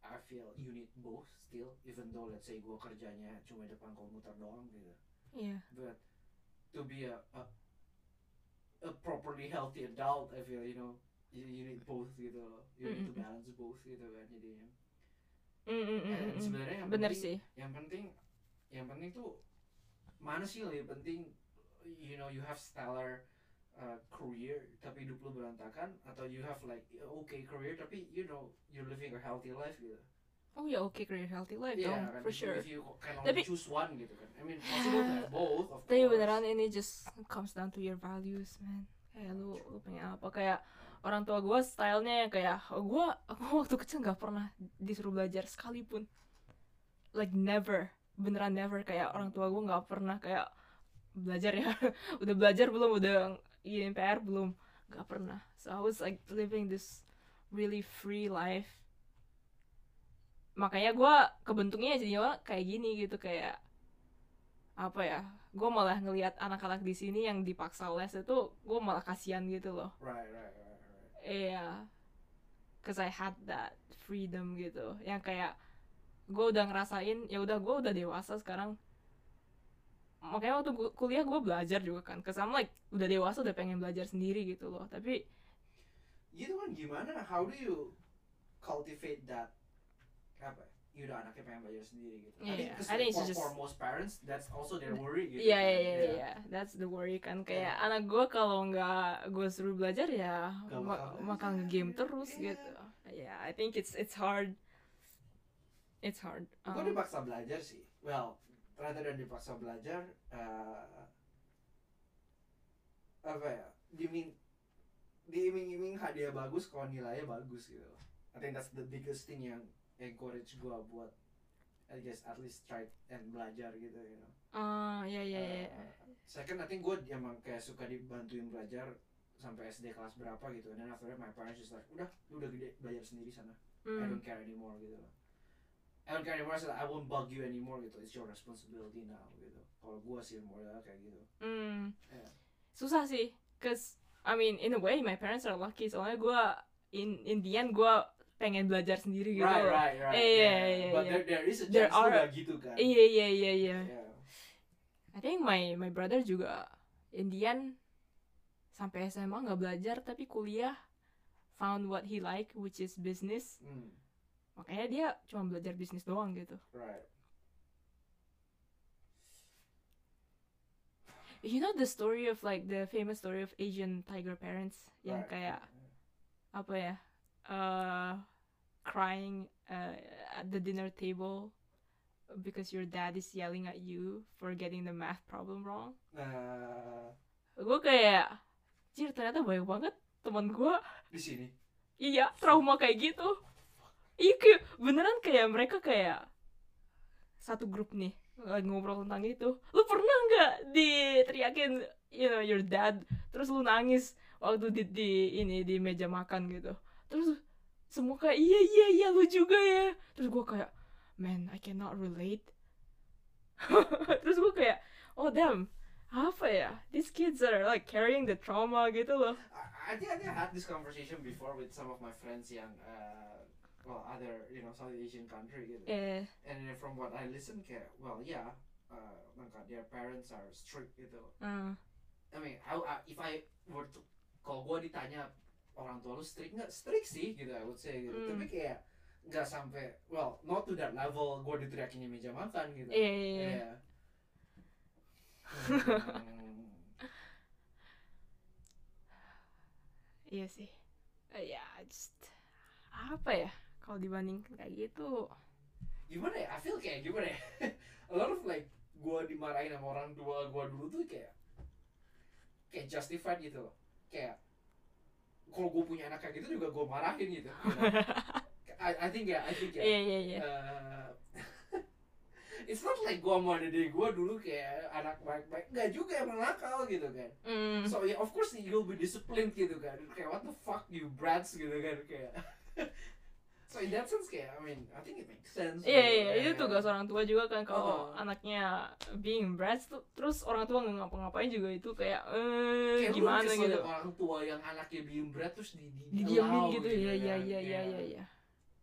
I feel you need both still even though let's say gue kerjanya cuma depan komputer doang gitu. Yeah. But to be a, a a properly healthy adult I feel you know you, you need both gitu. You need to balance both gitu kan jadinya Mm, mm, mm, mm, mm. sebenarnya yang bener penting sih. yang penting yang penting tuh mana sih lebih penting? You know you have stellar uh, career tapi hidup lu berantakan atau you have like okay career tapi you know you're living a healthy life gitu. Oh ya oke career healthy life Iya, dong kan, for sure. if you can only Tapi- choose one gitu kan. I mean possible to have both of tapi course. beneran ini just comes down to your values man. Kayak lu lu pengen apa kayak orang tua gue stylenya yang kayak gue aku waktu kecil nggak pernah disuruh belajar sekalipun. Like never. Beneran never. Kayak orang tua gue nggak pernah kayak belajar ya. (laughs) Udah belajar belum? Udah ingin PR belum? Nggak pernah. So I was like living this really free life. Makanya gue kebentuknya jadinya kayak gini gitu. Kayak apa ya gue malah ngelihat anak-anak di sini yang dipaksa les itu gue malah kasihan gitu loh. Right right right iya. Cause I had that freedom gitu. Yang kayak gue udah ngerasain ya udah gue udah dewasa sekarang. Makanya waktu kuliah gue belajar juga kan. Cause I'm like udah dewasa udah pengen belajar sendiri gitu loh. Tapi gitu kan gimana? How do you cultivate that? Apa ya udah anaknya pengen belajar sendiri gitu I think, Yeah, I think it's for, just- for most parents that's also their worry gitu Iya iya iya iya, that's the worry kan kayak Iya. anak gue kalau nggak gue suruh belajar ya Nggak ma- bakal nge-game terus Iya. gitu. Ya, I think it's it's hard. It's hard. gue Um, dipaksa belajar sih well rather than dipaksa belajar uh, apa ya dimin diiming-iming hadiah bagus kalau nilainya bagus gitu I think that's the biggest thing yang encourage gue buat I guess at least try and belajar gitu you know ah ya ya ya. Uh, second I think gue emang kayak suka dibantuin belajar sampai SD kelas berapa gitu dan after that my parents just like udah lu udah gede belajar sendiri sana I Hmm. don't care anymore gitu loh I don't care anymore so I won't bug you anymore gitu it's your responsibility now gitu kalau gue sih more kayak gitu Hmm. Yeah. Susah sih, cause I mean in a way my parents are lucky soalnya gue in in the end gue pengen belajar sendiri gitu. right right right Iya, yeah. iya, but iya. there, there is a There chance are- gitu kan Iya iya iya iya. yeah. I think my my brother juga Indian sampai SMA nggak belajar tapi kuliah found what he like which is business Hmm, makanya dia cuma belajar bisnis doang gitu right you know the story of like the famous story of Asian tiger parents yang right. kayak apa ya uh, crying uh, at the dinner table because your dad is yelling at you for getting the math problem wrong. Nah gue kayak Jir ternyata banyak banget teman gue di sini? Iya trauma kayak gitu. Iya kayak beneran kayak mereka kayak satu grup nih lagi ngobrol tentang itu. Lu pernah nggak diteriakin you know your dad? Terus lu nangis waktu di, di ini di meja makan gitu terus semua kayak iya iya iya lu juga ya. Terus gue kayak man I cannot relate. (laughs) Terus gue kayak oh damn apa ya? These kids are like carrying the trauma gitu loh. I, I think I think I had this conversation before with some of my friends yang uh, well other you know South Asian country gitu. Eh and from what I listen kayak well yeah uh, like their parents are strict gitu uh, I mean I, I- if I were to kalau gue ditanya orang tua lu strict nggak? Strict sih gitu I would say gitu. Hmm. tapi kayak nggak sampai well not to that level. Gue diteriakin di meja makan gitu. Iya iya iya. Iya. Hmm. iya sih. Eh, ya just apa ya? Kalau dibandingkan kayak gitu. Gimana ya? I feel kayak gimana ya? (laughs) A lot of like gue dimarahin sama orang tua gue dulu tuh kayak kayak justified gitu loh. Kayak kalau gue punya anak kayak gitu juga gue marahin gitu. You (laughs) know? I, I think ya I think ya. Iya iya iya. Uh, (laughs) it's not like gue mau ada dari gue dulu kayak anak baik-baik. Nggak juga emang nakal gitu kan. Mm, so yeah, of course you'll be disciplined gitu kan. Kayak what the fuck you brats gitu kan kayak (laughs) so in that sense kayak I mean I think it makes sense. Iya gitu. iya itu tugas orang tua juga kan kalau Oh. anaknya being brats terus orang tua nggak ngapa-ngapain juga itu kayak eh kayak gimana gitu. orang tua yang anaknya bikin berat terus di, di allow gitu ya ya ya ya ya ya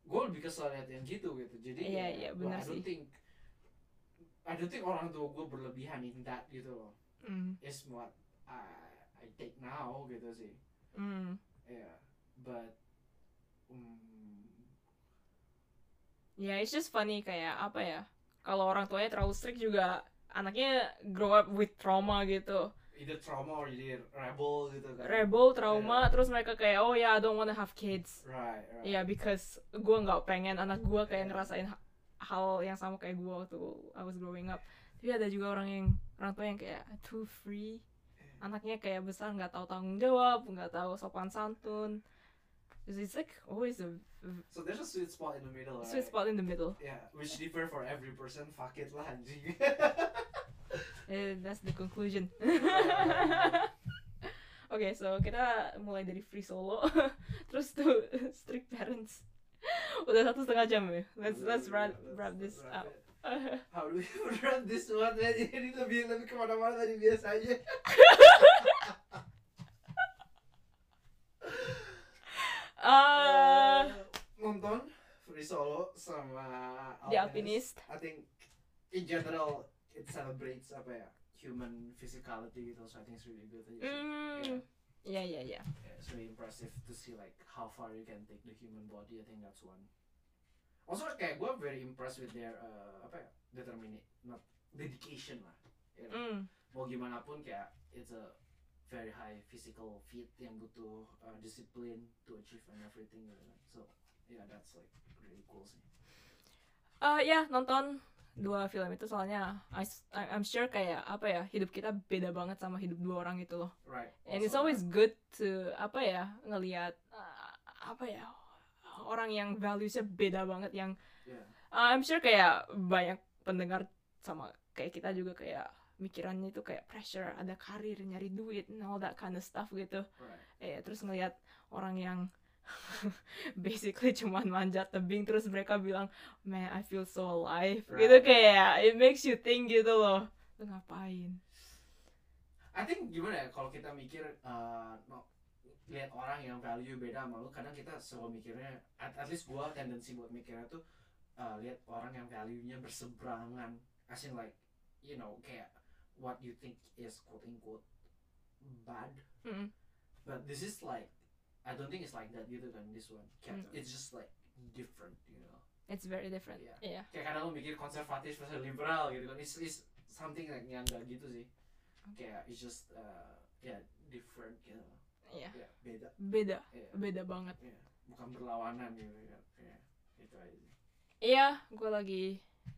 gue lebih kesel liat yang gitu gitu. Jadi Iya, ya, iya, well, benar I don't sih. think I don't think orang tua gue berlebihan in that gitu loh. Mm, is what I, I take now gitu sih. Mm. yeah but um, ya it's just funny kayak apa ya kalau orang tuanya terlalu strict juga anaknya grow up with trauma gitu. Either trauma or jadi rebel gitu kan. Rebel trauma Yeah. terus mereka kayak oh ya I don't wanna have kids. Right right. Ya because gue nggak pengen anak gue kayak ngerasain ha- hal yang sama kayak gue waktu I was growing up. Tapi ada juga orang yang orang tua yang kayak too free. Anaknya kayak besar nggak tahu tanggung jawab nggak tahu sopan santun. It's like always a so there's a sweet spot in the middle right? sweet spot in the middle yeah which differ for every person fuck it lah (laughs) anjing Eh, that's the conclusion (laughs) Oke, so kita mulai dari free solo, (laughs) terus tuh strict parents. Udah satu setengah jam ya. Let's let's wrap wrap this up. How do we wrap this one? Ini lebih lebih ke mana-mana dari biasanya. Uh, nonton Free Solo sama The Alpinist. I think in general it celebrates apa ya human physicality gitu. So I think it's really good. mm, ya ya ya. Yeah, it's really impressive to see like how far you can take the human body. I think that's one. Also kayak gue very impressed with their uh, apa ya determinate not dedication lah. You know? Mm, Mau gimana pun kayak it's a very high physical feat yang butuh uh, discipline to achieve and everything gitu kan. So yeah that's like really cool sih. Uh, ya nonton dua film itu soalnya I, I'm sure kayak apa ya hidup kita beda banget sama hidup dua orang itu loh. Right. And it's always good to apa ya ngelihat uh, apa ya orang yang valuesnya beda banget yang Yeah. uh, I'm sure kayak banyak pendengar sama kayak kita juga kayak mikirannya itu kayak pressure ada karir nyari duit and all that kind of stuff gitu Right. eh terus ngelihat orang yang (laughs) basically cuman manjat tebing terus mereka bilang man I feel so alive. Right. gitu kayak it makes you think gitu loh. Lu ngapain? I think gimana ya kalau kita mikir uh, no, lihat orang yang value beda sama lu kadang kita selalu mikirnya at, at least gua tendensi buat mikirnya tuh uh, lihat orang yang value-nya berseberangan. As in like you know kayak what you think is quote unquote bad. Mm. but this is like I don't think it's like that gitu kan this one. Kayak Mm. it's just like different you know? It's very different. Iya. yeah. Kayak kadang lu mikir konservatif versus liberal gitu kan. It's, it's something like yang gak gitu sih. Kayak it's just uh, ya different gitu iya ya beda. Beda. Ya beda banget. Ya bukan berlawanan gitu ya ya itu aja. Iya, gue lagi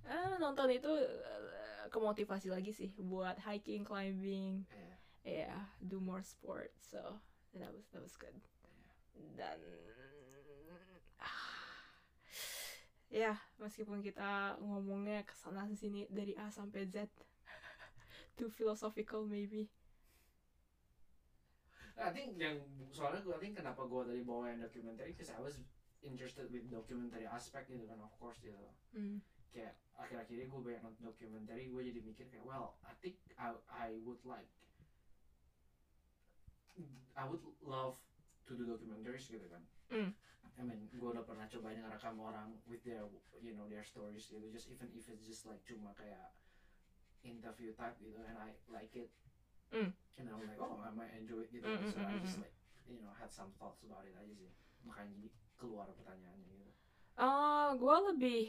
eh, nonton itu eh, kemotivasi lagi sih buat hiking, climbing, ya ya do more sport. So that was that was good. Dan ah, ya meskipun kita ngomongnya ke sana sini dari A sampai Z, too philosophical maybe. I think yang soalnya gue think kenapa gue tadi bawa yang documentary because I was interested with documentary aspect gitu kan of course gitu Hmm. kayak akhir-akhir ini gue banyak nonton documentary gue jadi mikir kayak well I think I I would like I would love to do documentaries gitu kan Mm. I mean gue udah pernah cobain ngerekam orang with their you know their stories gitu just even if it's just like cuma kayak interview type gitu and I like it Mm. and I'm like oh I might enjoy it gitu Mm, mm, so I mm, just mm. like you know had some thoughts about it aja sih makanya jadi keluar pertanyaannya gitu Ah, gue lebih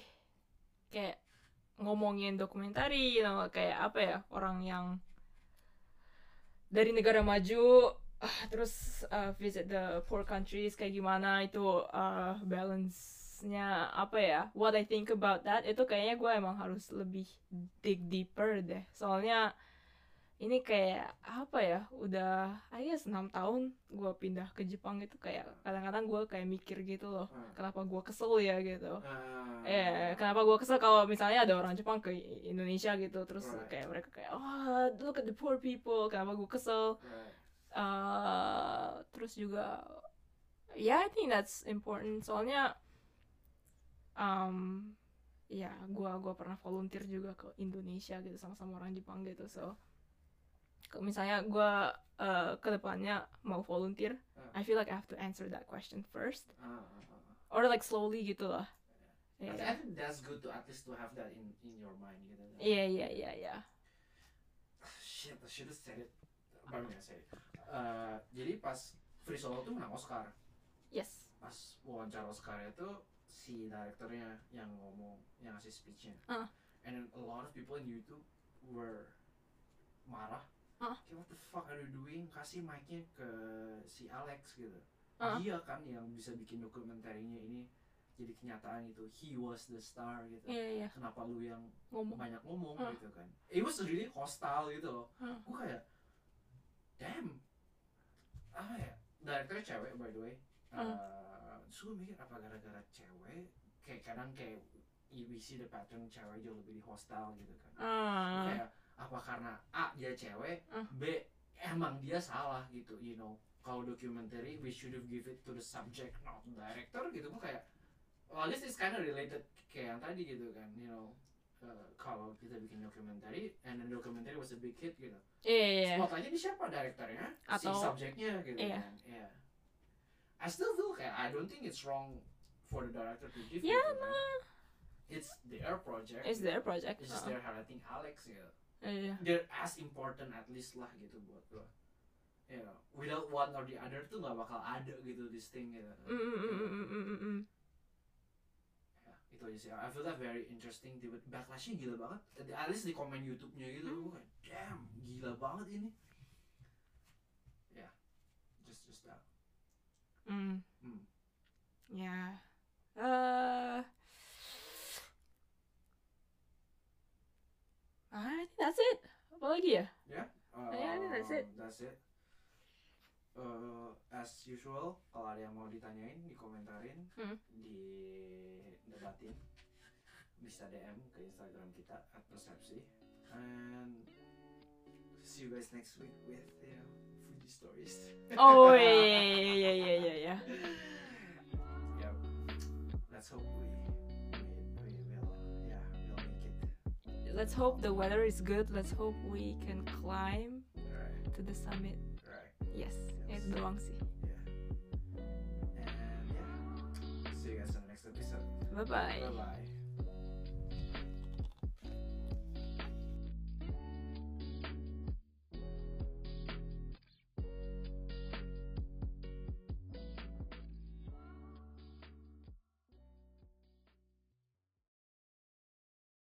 kayak ngomongin dokumentari, you know, kayak apa ya orang yang dari negara maju ah, terus uh, visit the poor countries kayak gimana itu uh, balance-nya apa ya what I think about that itu kayaknya gue emang harus lebih dig deeper deh soalnya ini kayak apa ya udah I guess 6 tahun gue pindah ke Jepang itu kayak kadang-kadang gue kayak mikir gitu loh Hmm. kenapa gue kesel ya gitu Ah. eh kenapa gue kesel kalau misalnya ada orang Jepang ke Indonesia gitu terus Right. kayak mereka kayak oh look at the poor people kenapa gue kesel Right. Uh, terus juga ya I think that's important soalnya um ya gua gua pernah volunteer juga ke Indonesia gitu sama-sama orang Jepang gitu so kalau misalnya gua uh, ke depannya mau volunteer Ah. I feel like I have to answer that question first ah, ah. or like slowly gitu lah Iya. I think that's good to at least to have that in in your mind gitu. Iya iya iya iya. Shit, I should have said it. Baru nggak say. Uh, jadi pas Free Solo tuh menang Oscar. Yes. Pas wawancara Oscar itu si direkturnya yang ngomong, yang ngasih speechnya. Ah. And then a lot of people in YouTube were marah. Ah. Kayak, what the fuck are you doing? Kasih mic-nya ke si Alex gitu. Ah. Dia kan yang bisa bikin dokumenterinya ini jadi kenyataan gitu. He was the star gitu. Iya iya Kenapa lu yang ngomong. banyak ngomong Ah. gitu kan it was really hostile gitu loh Ah. gue kayak damn. Apa ya? Direkturnya cewek by the way. Uh, gue mikir apa gara-gara cewek? Kayak kadang kayak we see the pattern cewek jauh lebih hostile gitu kan. Ah. kayak apa karena A dia cewek Ah. B emang dia salah gitu you know. Kalau documentary we should have give it to the subject not the director gitu. Gue kayak well this is kind of related kayak yang tadi gitu kan you know uh, kalau kita bikin documentary and the documentary was a big hit gitu Iya iya. iya. spotlightnya di siapa direkturnya si Atau- subjeknya gitu iya. kan yeah I still feel kayak I don't think it's wrong for the director to give Ya, gitu kan. it's their project It's their project. it's just Ah. their highlighting Alex gitu Iya. they're as important at least lah gitu buat gua you know without one or the other tuh nggak bakal ada gitu this thing gitu Mm, mm, mm, mm, mm, mm, mm. Ya, itu aja sih I feel that very interesting tiba backlashnya gila banget at least di komen YouTube-nya gitu Hmm. kayak damn gila banget ini ya just just that Mm. Hmm. Ya. Eh. I think that's it. Apa lagi ya? Uh, Yeah, I think that's it. that's it Uh, as usual kalau ada yang mau ditanyain dikomentarin Hmm. di debatin bisa DM ke Instagram kita at persepsi and see you guys next week with you know Fuji stories Oh iya iya (laughs) iya iya iya. yep let's hope we we, we will yeah we'll make it Let's hope the weather is good. Let's hope we can climb right to the summit. Yes, itu doang sih. yeah and yeah see you guys on the next episode Bye bye. bye bye